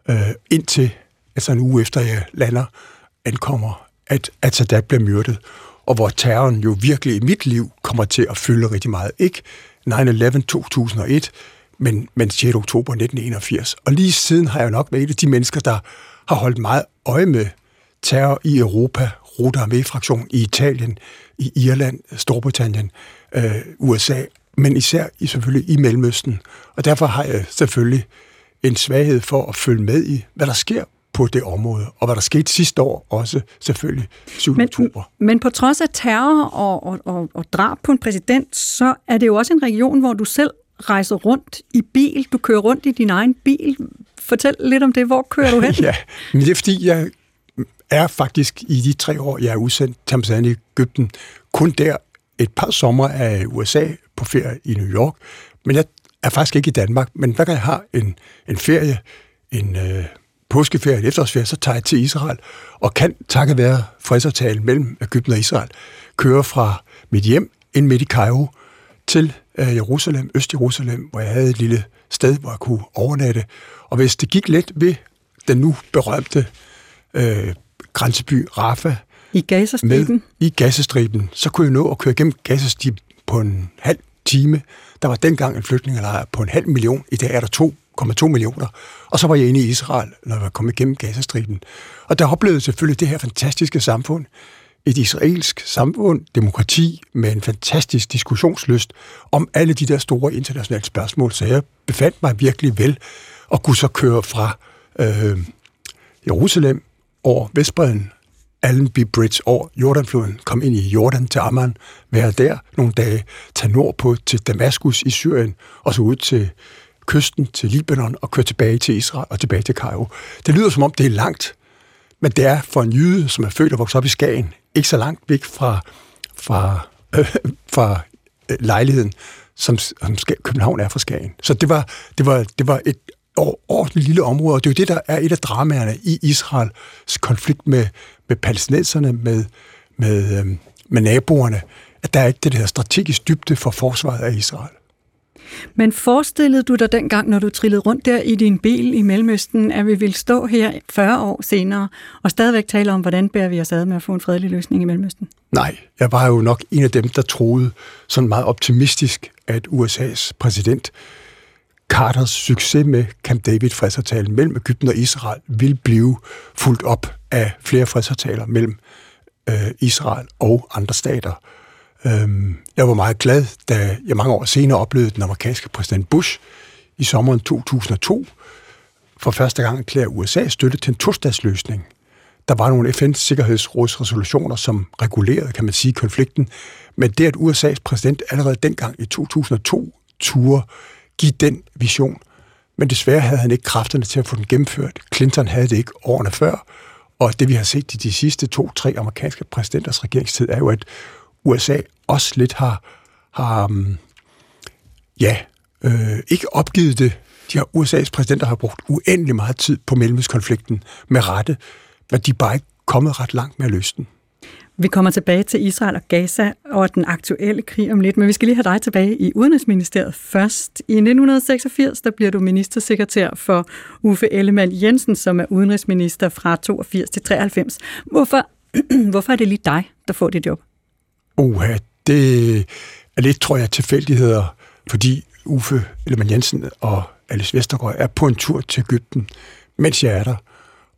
Øh, indtil, altså en uge efter jeg lander, ankommer, at, at Sadat bliver myrdet, og hvor terroren jo virkelig i mit liv kommer til at fylde rigtig meget. Ikke 9-11 2001, men, men 6. oktober 1981. Og lige siden har jeg nok været et af de mennesker, der har holdt meget øje med terror i Europa, Rute Armee-fraktion i Italien, i Irland, Storbritannien, øh, USA, men især i, selvfølgelig i Mellemøsten. Og derfor har jeg selvfølgelig en svaghed for at følge med i, hvad der sker på det område, og hvad der skete sidste år også selvfølgelig 7. Men, oktober. Men på trods af terror og, og, og, og drab på en præsident, så er det jo også en region, hvor du selv rejser rundt i bil. Du kører rundt i din egen bil. Fortæl lidt om det. Hvor kører du hen? (laughs) ja, men det er fordi, jeg er faktisk i de tre år, jeg er udsendt til ambassaden i Ægypten, kun der et par sommer af USA på ferie i New York. Men jeg er faktisk ikke i Danmark. Men hver gang jeg har en, en ferie, en øh, påskeferie, en efterårsferie, så tager jeg til Israel og kan, takket være fredsaftalen mellem Ægypten og Israel, køre fra mit hjem ind midt i Cairo til øh, Jerusalem, Øst-Jerusalem, hvor jeg havde et lille sted, hvor jeg kunne overnatte. Og hvis det gik let ved den nu berømte øh, grænseby Rafah. I Gazastriben? Med, I Gazastriben. Så kunne jeg nå at køre gennem Gazastriben på en halv time. Der var dengang en flygtningelejr på en halv million. I dag er der 2,2 millioner. Og så var jeg inde i Israel, når jeg var kommet igennem Gazastriben. Og der oplevede jeg selvfølgelig det her fantastiske samfund. Et israelsk samfund, demokrati med en fantastisk diskussionsløst om alle de der store internationale spørgsmål. Så jeg befandt mig virkelig vel og kunne så køre fra øh, Jerusalem over Vestbreden, Allenby Bridge over Jordanfloden, kom ind i Jordan til Amman, være der nogle dage, tage nordpå til Damaskus i Syrien, og så ud til kysten til Libanon og køre tilbage til Israel og tilbage til Cairo. Det lyder som om, det er langt, men det er for en jyde, som er født og vokset op i Skagen, ikke så langt væk fra, fra, øh, fra øh, lejligheden, som, som København er fra Skagen. Så det var, det var, det var et ordentligt lille område, og det er jo det, der er et af dramaerne i Israels konflikt med, med palæstinenserne, med, med, øh, med naboerne, at der er ikke det der strategisk dybde for forsvaret af Israel. Men forestillede du dig dengang, når du trillede rundt der i din bil i Mellemøsten, at vi ville stå her 40 år senere og stadigvæk tale om, hvordan bærer vi os ad med at få en fredelig løsning i Mellemøsten? Nej, jeg var jo nok en af dem, der troede sådan meget optimistisk, at USA's præsident Carters succes med Camp David-fredsaftalen mellem Ægypten og Israel vil blive fuldt op af flere fredsaftaler mellem øh, Israel og andre stater. Øhm, jeg var meget glad, da jeg mange år senere oplevede den amerikanske præsident Bush i sommeren 2002 for første gang erklære USA støtte til en tostatsløsning. Der var nogle FN's sikkerhedsrådsresolutioner, som regulerede, kan man sige, konflikten, men det, at USA's præsident allerede dengang i 2002 turde give den vision. Men desværre havde han ikke kræfterne til at få den gennemført. Clinton havde det ikke årene før. Og det vi har set i de sidste to-tre amerikanske præsidenters regeringstid, er jo, at USA også lidt har, har um, ja, øh, ikke opgivet det. De har, USA's præsidenter har brugt uendelig meget tid på Mellemøstkonflikten med rette, men de er bare ikke kommet ret langt med at løse den. Vi kommer tilbage til Israel og Gaza og den aktuelle krig om lidt, men vi skal lige have dig tilbage i Udenrigsministeriet først. I 1986 der bliver du ministersekretær for Uffe Ellemann Jensen, som er udenrigsminister fra 82 til 93. Hvorfor, (clears throat) hvorfor er det lige dig, der får det job? Uha, det er lidt, tror jeg, tilfældigheder, fordi Uffe Ellemann Jensen og Alice Vestergaard er på en tur til Ægypten, mens jeg er der.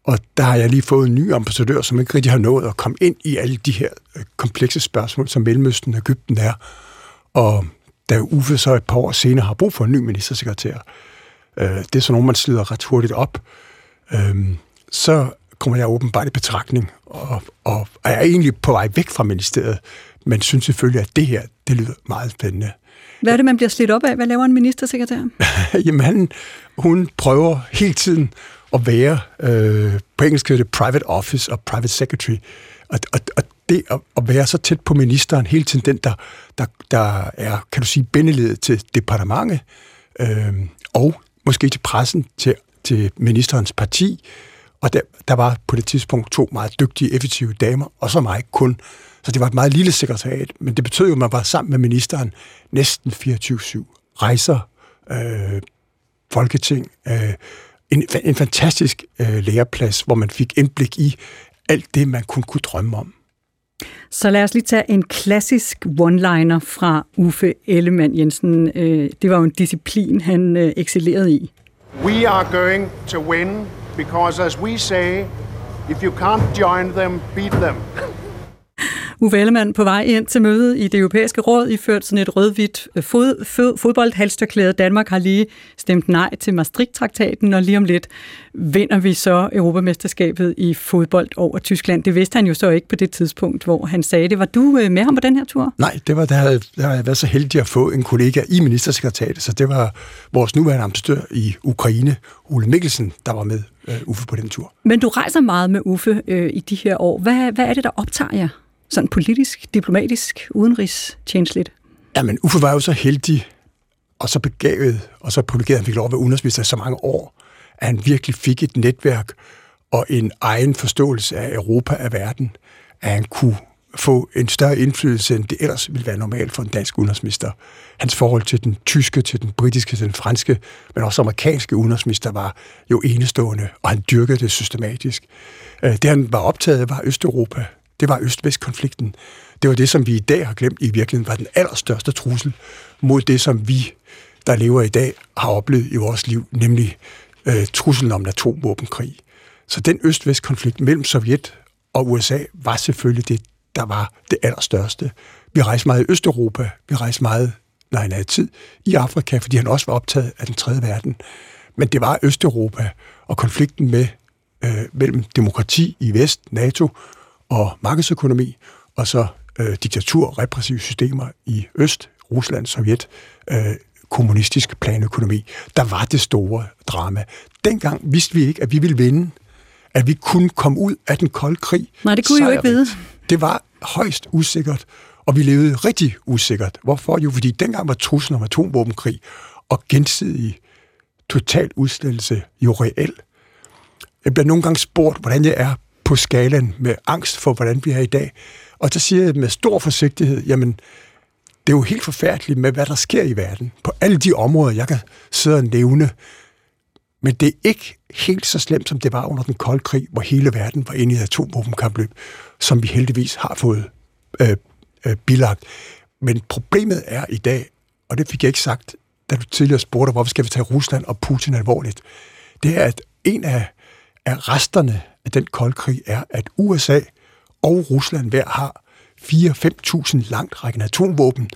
Og der har jeg lige fået en ny ambassadør, som ikke rigtig har nået at komme ind i alle de her øh, komplekse spørgsmål, som Mellemøsten og Ægypten er. Og da Uffe så et par år senere har brug for en ny ministersekretær, øh, det er så nogen, man slider ret hurtigt op, øh, så kommer jeg åbenbart i betragtning, og, og er egentlig på vej væk fra ministeriet, men synes selvfølgelig, at det her, det lyder meget spændende. Hvad er det, man bliver slidt op af? Hvad laver en ministersekretær? (laughs) Jamen, han, hun prøver hele tiden at være, øh, på engelsk hedder det private office og private secretary, og, og, og det at, at være så tæt på ministeren, hele tiden den, der, der, der er, kan du sige, bindeledet til departementet, øh, og måske til pressen, til, til ministerens parti, og der, der var på det tidspunkt to meget dygtige, effektive damer, og så mig kun. Så det var et meget lille sekretariat, men det betød jo, at man var sammen med ministeren næsten 24-7. Rejser, øh, folketing, øh, en, en fantastisk øh, læreplads, hvor man fik indblik i alt det, man kun kunne drømme om. Så lad os lige tage en klassisk one-liner fra Uffe Ellemann Jensen. Øh, det var jo en disciplin, han øh, excellerede i. We are going to win because as we say, if you can't join them, beat them. (laughs) Uffe Ellemann på vej ind til mødet i det europæiske råd, iført sådan et rød-hvidt øh, fod, fod, fodboldhalsterklæde. Danmark har lige stemt nej til Maastricht-traktaten, og lige om lidt vinder vi så Europamesterskabet i fodbold over Tyskland. Det vidste han jo så ikke på det tidspunkt, hvor han sagde det. Var du øh, med ham på den her tur? Nej, det var, der havde, der havde jeg været så heldig at få en kollega i ministersekretariatet, så det var vores nuværende ambassadør i Ukraine, Ole Mikkelsen, der var med uh, Uffe på den tur. Men du rejser meget med Uffe øh, i de her år. Hvad, hvad er det, der optager jer? Sådan politisk, diplomatisk, udenrigstjenestligt? Jamen, Uffe var jo så heldig og så begavet, og så privilegeret, at han fik lov at være udenrigsminister i så mange år, at han virkelig fik et netværk og en egen forståelse af Europa af verden, at han kunne få en større indflydelse, end det ellers ville være normalt for en dansk udenrigsminister. Hans forhold til den tyske, til den britiske, til den franske, men også amerikanske udenrigsminister var jo enestående, og han dyrkede det systematisk. Øh, det han var optaget af var Østeuropa, det var Øst-Vest-konflikten. Det var det, som vi i dag har glemt i virkeligheden, var den allerstørste trussel mod det, som vi, der lever i dag, har oplevet i vores liv, nemlig øh, truslen om en atomvåbenkrig. Så den Øst-Vest-konflikt mellem Sovjet og USA var selvfølgelig det, der var det allerstørste. Vi rejste meget i Østeuropa, vi rejste meget, når han havde tid, i Afrika, fordi han også var optaget af den tredje verden. Men det var Østeuropa og konflikten med øh, mellem demokrati i vest, NATO, og markedsøkonomi, og så øh, diktatur, repressive systemer i Øst, Rusland, Sovjet, øh, kommunistisk planøkonomi. Der var det store drama. Dengang vidste vi ikke, at vi ville vinde, at vi kunne komme ud af den kolde krig. Nej, det kunne I jo ikke vide. Det var højst usikkert, og vi levede rigtig usikkert. Hvorfor? Jo, fordi dengang var truslen om atomvåbenkrig og gensidig total udslettelse jo reel. Jeg bliver nogle gange spurgt, hvordan jeg er på skalaen med angst for, hvordan vi er i dag. Og så siger jeg med stor forsigtighed, jamen, det er jo helt forfærdeligt med, hvad der sker i verden. På alle de områder, jeg kan sidde og nævne. Men det er ikke helt så slemt, som det var under den kolde krig, hvor hele verden var inde i et atomvåbenkampløb, som vi heldigvis har fået øh, øh, bilagt. Men problemet er i dag, og det fik jeg ikke sagt, da du tidligere spurgte, hvorfor skal vi tage Rusland og Putin alvorligt, det er, at en af, af resterne af den kolde krig er, at USA og Rusland hver har 4-5.000 langt rækkende atomvåben,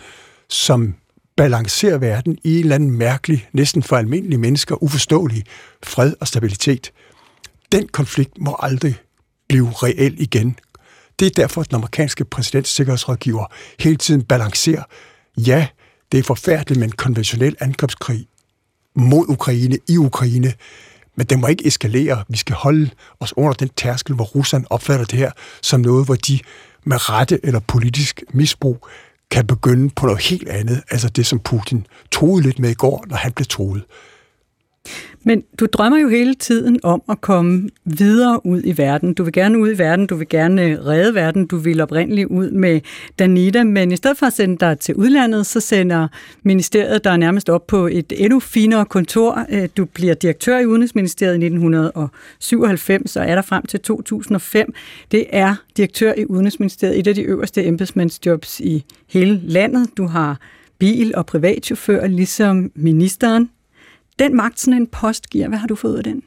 som balancerer verden i en eller anden mærkelig, næsten for almindelige mennesker uforståelig fred og stabilitet. Den konflikt må aldrig blive reel igen. Det er derfor, at den amerikanske præsidentsikkerhedsrådgiver hele tiden balancerer. Ja, det er forfærdeligt med en konventionel angrebskrig mod Ukraine i Ukraine, men det må ikke eskalere. Vi skal holde os under den tærskel, hvor Rusland opfatter det her som noget, hvor de med rette eller politisk misbrug kan begynde på noget helt andet, altså det, som Putin troede lidt med i går, når han blev troet. Men du drømmer jo hele tiden om at komme videre ud i verden. Du vil gerne ud i verden, du vil gerne øh, redde verden, du vil oprindeligt ud med Danita, men i stedet for at sende dig til udlandet, så sender ministeriet dig nærmest op på et endnu finere kontor. Øh, du bliver direktør i Udenrigsministeriet i 1997 og er der frem til 2005. Det er direktør i Udenrigsministeriet, et af de øverste embedsmandsjobs i hele landet. Du har bil og privatchauffør, ligesom ministeren. Den magt, sådan en post giver, hvad har du fået af den?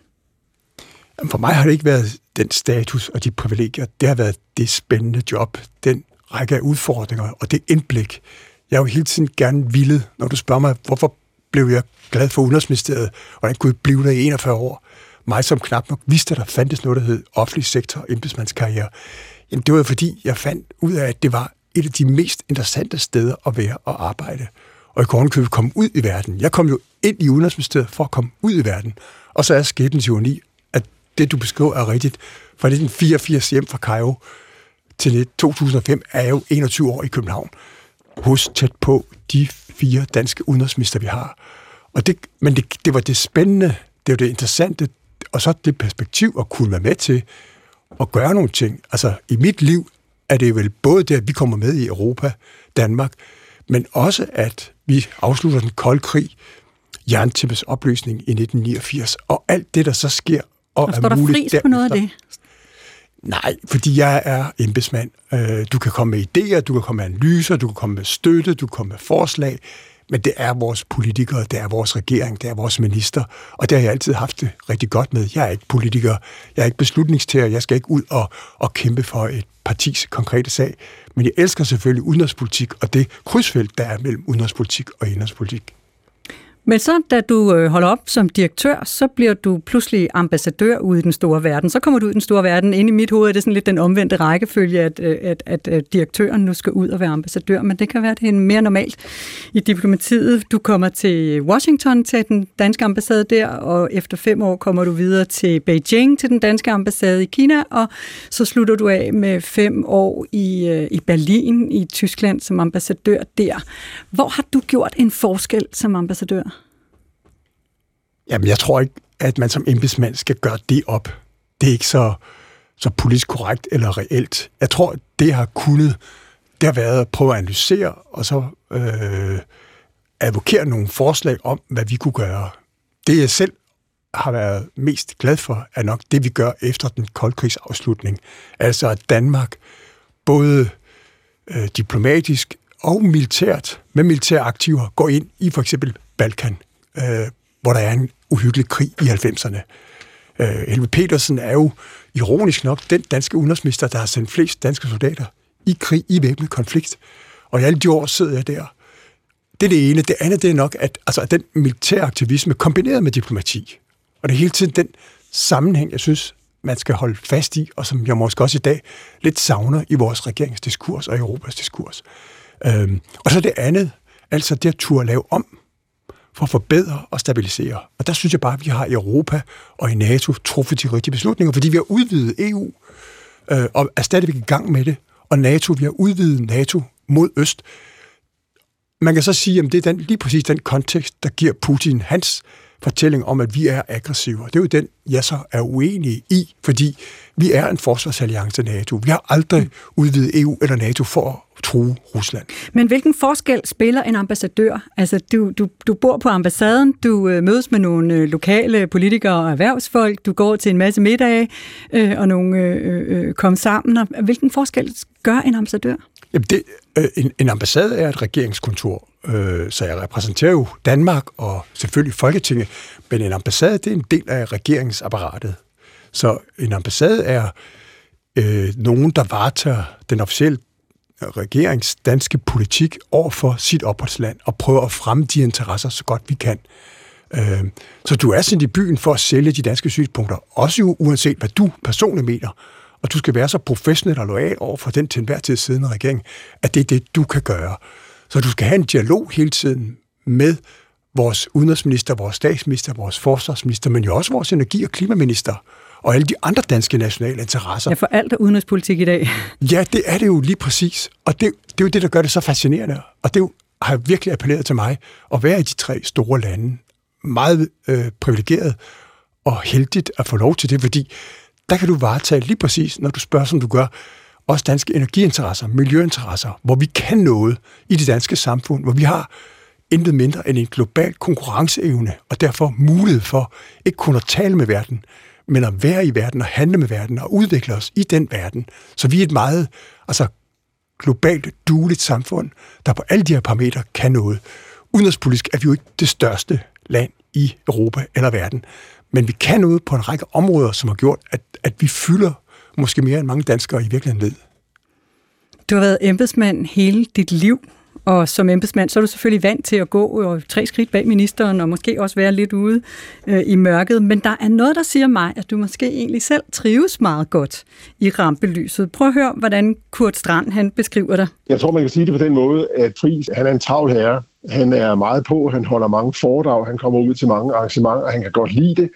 For mig har det ikke været den status og de privilegier. Det har været det spændende job, den række af udfordringer og det indblik jeg har jo hele tiden gerne ville, når du spørger mig, hvorfor blev jeg glad for Udenrigsministeriet, og hvordan kunne jeg blive der i 41 år? Mig som knap nok vidste, at der fandtes noget, der hed offentlig sektor og embedsmandskarriere. Jamen, det var fordi, jeg fandt ud af, at det var et af de mest interessante steder at være og arbejde. Og jeg kunne købe komme ud i verden. Jeg kom jo ind i Udenrigsministeriet for at komme ud i verden. Og så er skæbnens ironi, at det, du beskriver, er rigtigt. Fra 1984 hjem fra Cairo til 2005 er jeg jo 21 år i København. Hos tæt på de fire danske udenrigsminister, vi har. Og det, men det, det var det spændende, det var det interessante, og så det perspektiv at kunne være med til at gøre nogle ting. Altså, i mit liv er det vel både det, at vi kommer med i Europa, Danmark, men også, at vi afslutter den kolde krig, jerntippes opløsning i 1989, og alt det, der så sker, og, og er muligt der fris på noget af det? Nej, fordi jeg er embedsmand. Øh, du kan komme med idéer, du kan komme med analyser, du kan komme med støtte, du kan komme med forslag, men det er vores politikere, det er vores regering, det er vores minister, og det har jeg altid haft det rigtig godt med. Jeg er ikke politiker, jeg er ikke beslutningstager, jeg skal ikke ud og, og kæmpe for et partis konkrete sag, men jeg elsker selvfølgelig udenrigspolitik og det krydsfelt, der er mellem udenrigspolitik og indrigspolitik. Men så, da du øh, holder op som direktør, så bliver du pludselig ambassadør ude i den store verden. Så kommer du ud i den store verden. Inde i mit hoved er det sådan lidt den omvendte rækkefølge, at, øh, at, at, at direktøren nu skal ud og være ambassadør. Men det kan være, det er mere normalt i diplomatiet. Du kommer til Washington til den danske ambassade der, og efter fem år kommer du videre til Beijing til den danske ambassade i Kina, og så slutter du af med fem år i, i Berlin i Tyskland som ambassadør der. Hvor har du gjort en forskel som ambassadør? Jamen, jeg tror ikke, at man som embedsmand skal gøre det op. Det er ikke så, så politisk korrekt eller reelt. Jeg tror, det har kunnet, det har været at prøve at analysere, og så øh, advokere nogle forslag om, hvad vi kunne gøre. Det jeg selv har været mest glad for, er nok det, vi gør efter den koldkrigsafslutning. Altså at Danmark både øh, diplomatisk og militært, med militære aktiver, går ind i for eksempel Balkan, øh, hvor der er en uhyggelig krig i 90'erne. Øh, Helve Petersen er jo ironisk nok den danske udenrigsminister, der har sendt flest danske soldater i krig, i væbnet konflikt. Og i alle de år sidder jeg der. Det er det ene. Det andet det er nok, at, altså, at den militære aktivisme kombineret med diplomati, og det er hele tiden den sammenhæng, jeg synes, man skal holde fast i, og som jeg måske også i dag lidt savner i vores regeringsdiskurs og Europas diskurs. Øhm, og så det andet, altså det at turde lave om for at forbedre og stabilisere. Og der synes jeg bare, at vi har i Europa og i NATO truffet de rigtige beslutninger, fordi vi har udvidet EU, øh, og er stadigvæk i gang med det. Og NATO, vi har udvidet NATO mod øst. Man kan så sige, at det er den, lige præcis den kontekst, der giver Putin hans fortælling om, at vi er aggressive. Det er jo den, jeg så er uenig i, fordi vi er en forsvarsalliance NATO. Vi har aldrig udvidet EU eller NATO for at true Rusland. Men hvilken forskel spiller en ambassadør? Altså, du, du, du bor på ambassaden, du øh, mødes med nogle øh, lokale politikere og erhvervsfolk, du går til en masse middage, øh, og nogle øh, øh, kom sammen. Og hvilken forskel gør en ambassadør? Jamen det, øh, en, en ambassade er et regeringskontor, øh, så jeg repræsenterer jo Danmark og selvfølgelig Folketinget, men en ambassade det er en del af regeringsapparatet. Så en ambassade er øh, nogen, der varetager den officielle regerings danske politik over for sit opholdsland og prøver at fremme de interesser så godt vi kan. Øh, så du er sendt i byen for at sælge de danske synspunkter, også jo uanset hvad du personligt mener. Og du skal være så professionel og lojal over for den til enhver tid siddende regering, at det er det, du kan gøre. Så du skal have en dialog hele tiden med vores udenrigsminister, vores statsminister, vores forsvarsminister, men jo også vores energi- og klimaminister og alle de andre danske nationale interesser. Ja, for alt er udenrigspolitik i dag. (laughs) Ja, det er det jo lige præcis. Og det, det er jo det, der gør det så fascinerende. Og det har virkelig appelleret til mig at være i de tre store lande. Meget øh, privilegeret og heldigt at få lov til det, fordi der kan du varetage lige præcis, når du spørger, som du gør, også danske energiinteresser, miljøinteresser, hvor vi kan noget i det danske samfund, hvor vi har intet mindre end en global konkurrenceevne, og derfor mulighed for ikke kun at tale med verden, men at være i verden og handle med verden og udvikle os i den verden. Så vi er et meget altså, globalt, dueligt samfund, der på alle de her parametre kan noget. Udenrigspolitisk er vi jo ikke det største land i Europa eller verden, men vi kan noget på en række områder, som har gjort, at, at vi fylder måske mere end mange danskere i virkeligheden ved. Du har været embedsmand hele dit liv, Og som embedsmand, så er du selvfølgelig vant til at gå og tre skridt bag ministeren, og måske også være lidt ude øh, i mørket. Men der er noget, der siger mig, at du måske egentlig selv trives meget godt i rampelyset. Prøv at høre, hvordan Kurt Strand han beskriver dig. Jeg tror, man kan sige det på den måde, at Friis, han er en travl herre. Han er meget på, han holder mange foredrag, han kommer ud til mange arrangementer, han kan godt lide det.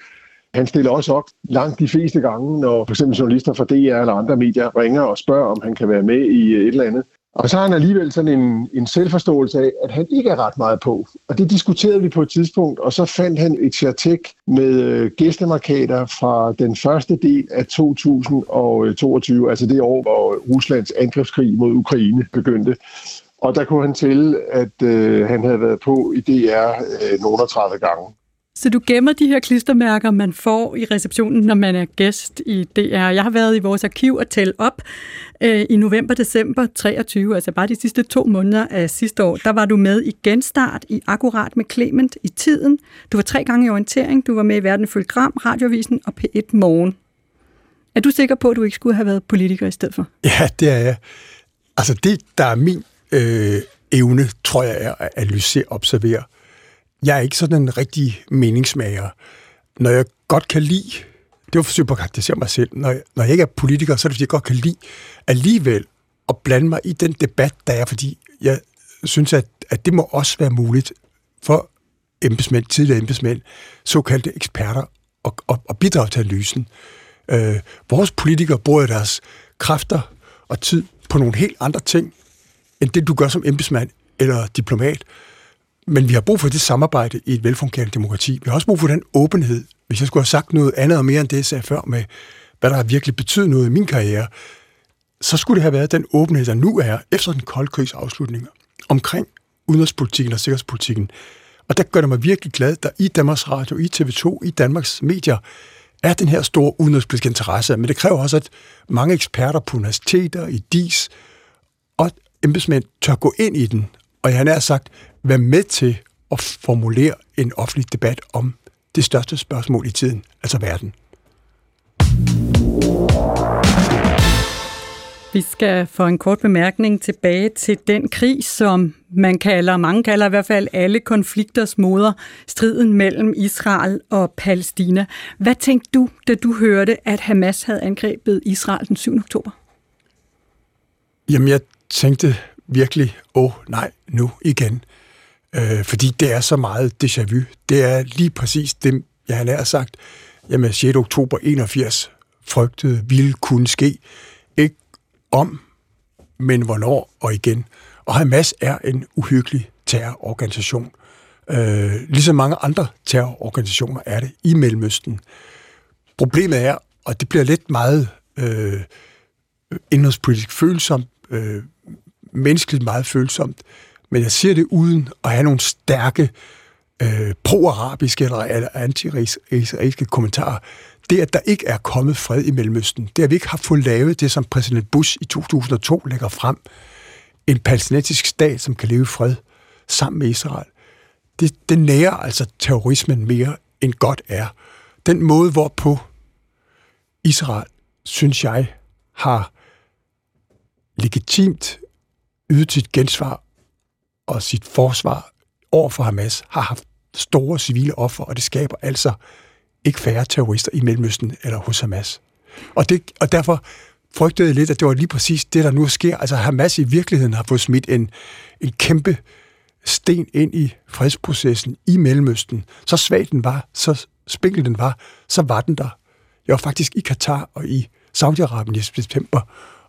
Han stiller også op langt de fleste gange, når f.eks. journalister fra DR eller andre medier ringer og spørger, om han kan være med i øh, et eller andet. Og så har han alligevel sådan en, en selvforståelse af, at han ikke er ret meget på. Og det diskuterede vi på et tidspunkt, og så fandt han et chartek med gæstemarkater gæstemarkader fra den første del af 2022, altså det år, hvor Ruslands angrebskrig mod Ukraine begyndte. Og der kunne han tælle, at øh, han havde været på i DR øh, nogle 30 gange. Så du gemmer de her klistermærker, man får i receptionen, når man er gæst i DR. Jeg har været i vores arkiv og tælle op øh, i november-december 23, altså bare de sidste to måneder af sidste år. Der var du med i genstart i Akkurat med Clement i tiden. Du var tre gange i orientering. Du var med i Verden Følg Gram, Radiovisen og P1 Morgen. Er du sikker på, at du ikke skulle have været politiker i stedet for? Ja, det er jeg. Altså det, der er min øh, evne, tror jeg, er at analysere og observere jeg er ikke sådan en rigtig meningsmager. Når jeg godt kan lide, det var forsøg på at karakterisere mig selv, når jeg, når jeg ikke er politiker, så er det fordi, jeg godt kan lide alligevel at blande mig i den debat, der er, fordi jeg synes, at, at det må også være muligt for embedsmænd, tidligere embedsmænd, såkaldte eksperter, at, at, at bidrage til analysen. Øh, vores politikere bruger deres kræfter og tid på nogle helt andre ting, end det du gør som embedsmand eller diplomat. Men vi har brug for det samarbejde i et velfungerende demokrati. Vi har også brug for den åbenhed. Hvis jeg skulle have sagt noget andet og mere end det, jeg sagde før med, hvad der har virkelig betydet noget i min karriere, så skulle det have været den åbenhed, der nu er efter den kolde krigs afslutning omkring udenrigspolitikken og sikkerhedspolitikken. Og der gør det mig virkelig glad, der i Danmarks Radio, i TV2, i Danmarks medier, er den her store udenrigspolitiske interesse. Men det kræver også, at mange eksperter på universiteter, i DIS og embedsmænd tør gå ind i den. Og jeg har nær sagt, være med til at formulere en offentlig debat om det største spørgsmål i tiden, altså verden. Vi skal få en kort bemærkning tilbage til den krig, som man kalder, mange kalder i hvert fald alle konflikters moder, striden mellem Israel og Palæstina. Hvad tænkte du, da du hørte, at Hamas havde angrebet Israel den 7. oktober? Jamen, jeg tænkte virkelig, åh oh, nej, nu igen. Øh, fordi det er så meget déjà vu. Det er lige præcis det, jeg har nær sagt, jamen 6. oktober 81 frygtede ville kunne ske. Ikke om, men hvornår og igen. Og Hamas er en uhyggelig terrororganisation. Øh, ligesom mange andre terrororganisationer er det i Mellemøsten. Problemet er, og det bliver lidt meget øh, indholdspolitisk følsomt, øh, menneskeligt meget følsomt, men jeg siger det uden at have nogle stærke øh, pro-arabiske eller anti-israelske kommentarer. Det, at der ikke er kommet fred i Mellemøsten, det at vi ikke har fået lavet det, som præsident Bush i 2002 lægger frem, en palæstinensisk stat, som kan leve i fred sammen med Israel, det, det nærer altså terrorismen mere end godt er. Den måde, hvorpå Israel, synes jeg, har legitimt ydet sit gensvar og sit forsvar over for Hamas har haft store civile offer, og det skaber altså ikke færre terrorister i Mellemøsten eller hos Hamas. Og, det, og derfor frygtede jeg lidt, at det var lige præcis det, der nu sker. Altså Hamas i virkeligheden har fået smidt en, en kæmpe sten ind i fredsprocessen i Mellemøsten. Så svag den var, så spinkel den var, så var den der. Jeg var faktisk i Katar og i Saudi-Arabien i september,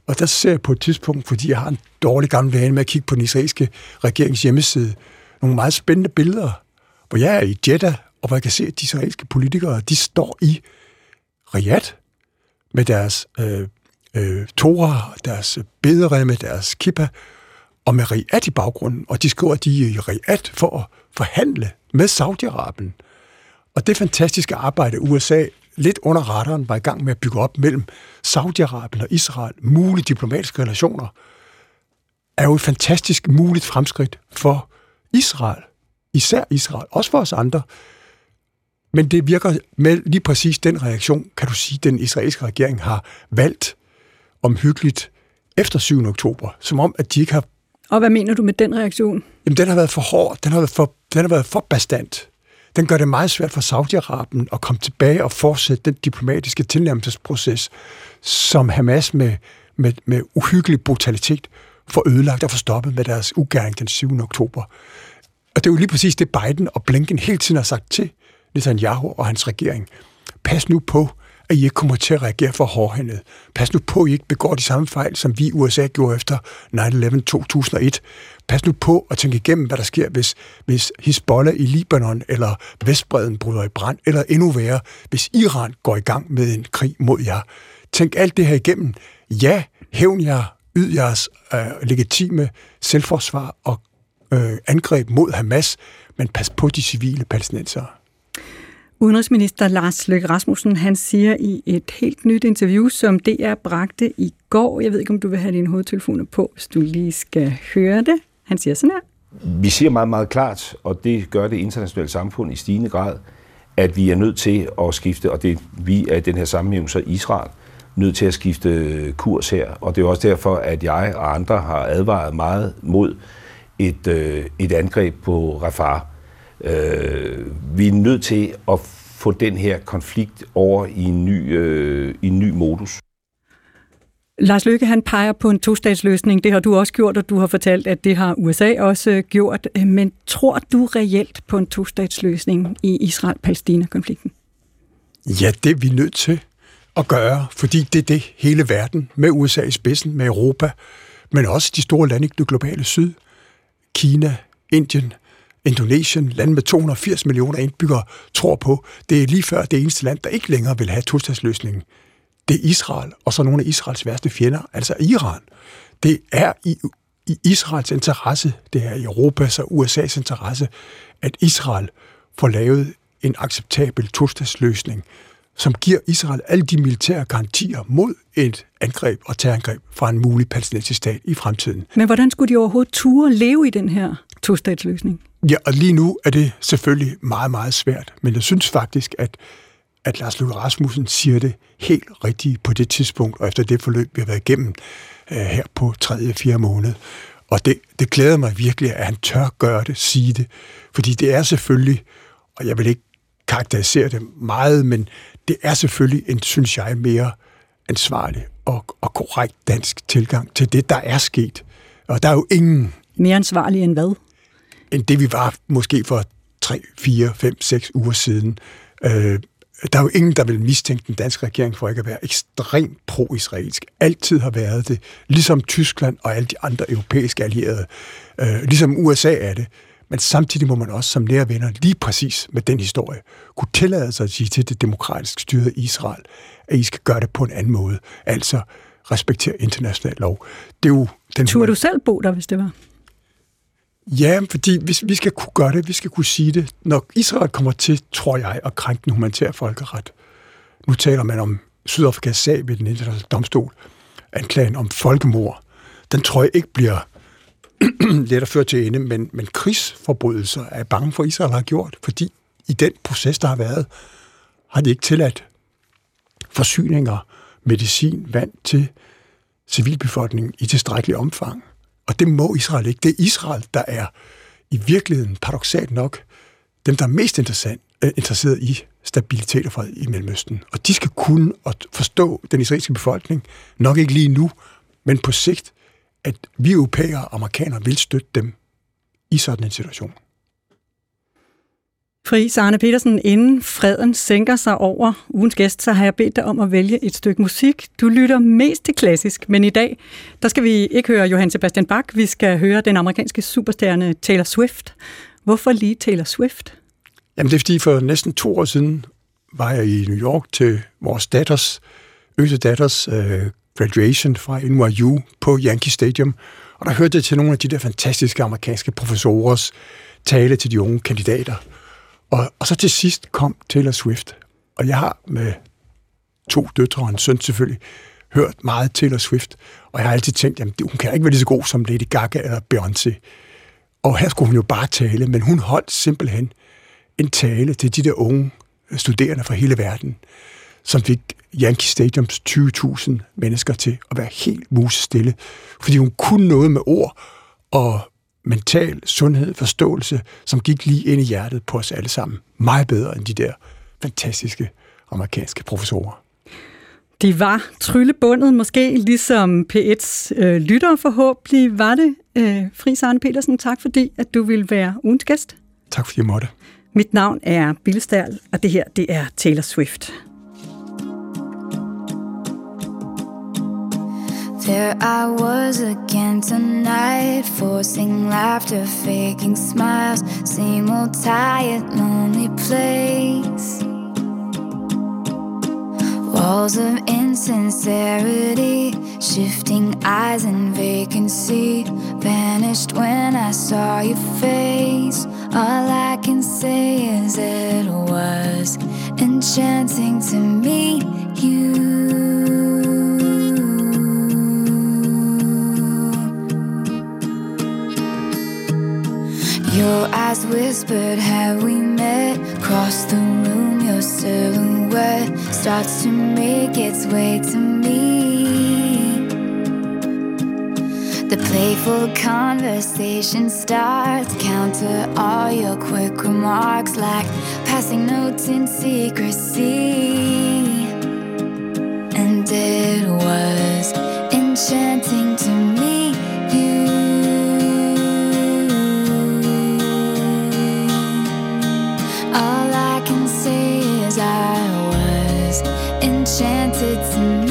og der ser jeg på et tidspunkt, fordi jeg har en dårlig gammel vane med at kigge på den israelske regerings hjemmeside, nogle meget spændende billeder, hvor jeg er i Jeddah, og hvor jeg kan se, at de israelske politikere, de står i Riyadh med deres øh, øh, torer, deres øh, bederemme, deres kippa, og med Riyadh i baggrunden, og de skriver, at de er i Riyadh for at forhandle med Saudi-Arabien. Og det fantastiske arbejde, USA lidt under radaren var i gang med at bygge op mellem Saudi-Arabien og Israel, mulige diplomatiske relationer, er jo et fantastisk muligt fremskridt for Israel. Især Israel, også for os andre. Men det virker med lige præcis den reaktion, kan du sige, den israelske regering har valgt omhyggeligt efter 7. oktober. Som om, at de ikke har Og hvad mener du med den reaktion? Jamen, den har været for hård, den har været for, den har været for bestandt. Den gør det meget svært for Saudi-Arabien at komme tilbage og fortsætte den diplomatiske tilnærmelsesproces, som Hamas med, med, med uhyggelig brutalitet får ødelagt og får stoppet med deres ugerning den 7. oktober. Og det er jo lige præcis det, Biden og Blinken hele tiden har sagt til Netanyahu og hans regering. Pas nu på, at I ikke kommer til at reagere for hårdhændet. Pas nu på, at I ikke begår de samme fejl, som vi i USA gjorde efter 9-11 2001. Pas nu på at tænke igennem, hvad der sker, hvis, hvis Hezbollah i Libanon eller Vestbreden bryder i brand, eller endnu værre, hvis Iran går i gang med en krig mod jer. Tænk alt det her igennem. Ja, hævn jer, yd jeres øh, legitime selvforsvar og øh, angreb mod Hamas, men pas på de civile palæstinensere. Udenrigsminister Lars Løkke Rasmussen, han siger i et helt nyt interview, som DR bragte i går, jeg ved ikke, om du vil have dine hovedtelefoner på, hvis du lige skal høre det. Han siger sådan her. Vi siger meget, meget klart, og det gør det internationale samfund i stigende grad, at vi er nødt til at skifte, og det vi er i den her sammenhæng så Israel, nødt til at skifte kurs her. Og det er også derfor, at jeg og andre har advaret meget mod et, øh, et angreb på Rafah. Øh, vi er nødt til at få den her konflikt over i en ny, øh, i en ny modus. Lars Løkke han peger på en tostatsløsning. Det har du også gjort, og du har fortalt, at det har USA også gjort. Men tror du reelt på en tostatsløsning i Israel-Palæstina-konflikten? Ja, det er vi nødt til at gøre, fordi det er det hele verden, med USA i spidsen, med Europa, men også de store lande i det globale syd, Kina, Indien, Indonesien, land med 280 millioner indbyggere, tror på. Det er lige før det eneste land, der ikke længere vil have tostatsløsningen. Det er Israel, og så nogle af Israels værste fjender, altså Iran. Det er i, i Israels interesse, det er i Europas og USA's interesse, at Israel får lavet en acceptabel tostatsløsning, som giver Israel alle de militære garantier mod et angreb og terrorangreb fra en mulig palæstinensisk stat i fremtiden. Men hvordan skulle de overhovedet ture leve i den her tostatsløsning? Ja, og lige nu er det selvfølgelig meget, meget svært. Men jeg synes faktisk, at, at Lars Løkke Rasmussen siger det helt rigtigt på det tidspunkt, og efter det forløb, vi har været igennem uh, her på 3. 4. måned. Og det, det glæder mig virkelig, at han tør gøre det, sige det. Fordi det er selvfølgelig, og jeg vil ikke karakterisere det meget, men det er selvfølgelig en, synes jeg, mere ansvarlig og, og korrekt dansk tilgang til det, der er sket. Og der er jo ingen... Mere ansvarlig end hvad? End det, vi var måske for 3, 4, 5, 6 uger siden. Øh, der er jo ingen, der vil mistænke den danske regering for ikke at være ekstremt pro-israelsk. Altid har været det. Ligesom Tyskland og alle de andre europæiske allierede. Øh, ligesom USA er det. Men samtidig må man også som nære venner, lige præcis med den historie, kunne tillade sig at sige til det demokratiske styre Israel, at I skal gøre det på en anden måde. Altså respektere international lov. Det er jo den Turde du selv bo der, hvis det var? Ja, fordi hvis vi skal kunne gøre det, vi skal kunne sige det. Når Israel kommer til, tror jeg, at krænke den humanitære folkeret. Nu taler man om Sydafrikas sag ved den internationale domstol. Anklagen om folkemord. Den tror jeg ikke bliver (clears throat) let at føre til ende, men, men krigsforbrydelser er bange for, Israel har gjort, fordi i den proces, der har været, har de ikke tilladt forsyninger, medicin, vand til civilbefolkningen i tilstrækkelig omfang. Og det må Israel ikke. Det er Israel, der er i virkeligheden paradoxalt nok dem, der er mest interessant, øh, interesseret i stabilitet og fred i Mellemøsten. Og de skal kunne og forstå den israelske befolkning, nok ikke lige nu, men på sigt, at vi europæere og amerikanere vil støtte dem i sådan en situation. Pris Arne Petersen, inden freden sænker sig over ugens gæst, så har jeg bedt dig om at vælge et stykke musik. Du lytter mest til klassisk, men i dag, der skal vi ikke høre Johann Sebastian Bach, vi skal høre den amerikanske superstjerne Taylor Swift. Hvorfor lige Taylor Swift? Jamen det er fordi for næsten to år siden var jeg i New York til vores datters, yngste datters uh, graduation fra NYU på Yankee Stadium, og der hørte jeg til nogle af de der fantastiske amerikanske professorers tale til de unge kandidater. Og, og så til sidst kom Taylor Swift. Og jeg har med to døtre og en søn selvfølgelig hørt meget Taylor Swift. Og jeg har altid tænkt, at hun kan ikke være lige så god som Lady Gaga eller Beyoncé. Og her skulle hun jo bare tale, men hun holdt simpelthen en tale til de der unge studerende fra hele verden, som fik Yankee Stadiums 20.000 mennesker til at være helt musestille, fordi hun kunne noget med ord, og mental sundhed, forståelse, som gik lige ind i hjertet på os alle sammen. Meget bedre end de der fantastiske amerikanske professorer. De var tryllebundet, måske ligesom P1's øh, lytter forhåbentlig var det. Øh, Fris Arne Petersen, tak fordi, at du ville være ugens gæst. Tak fordi jeg måtte. Mit navn er Billestærl, og det her, det er Taylor Swift. There I was again tonight, forcing laughter, faking smiles, same old tired, lonely place. Walls of insincerity, shifting eyes and vacancy, vanished when I saw your face. All I can say is it was enchanting to meet you. Your eyes whispered, Have we met? Across the room, your silhouette starts to make its way to me. The playful conversation starts, counter all your quick remarks like passing notes in secrecy. And it was enchanting to meet I can say is I was enchanted to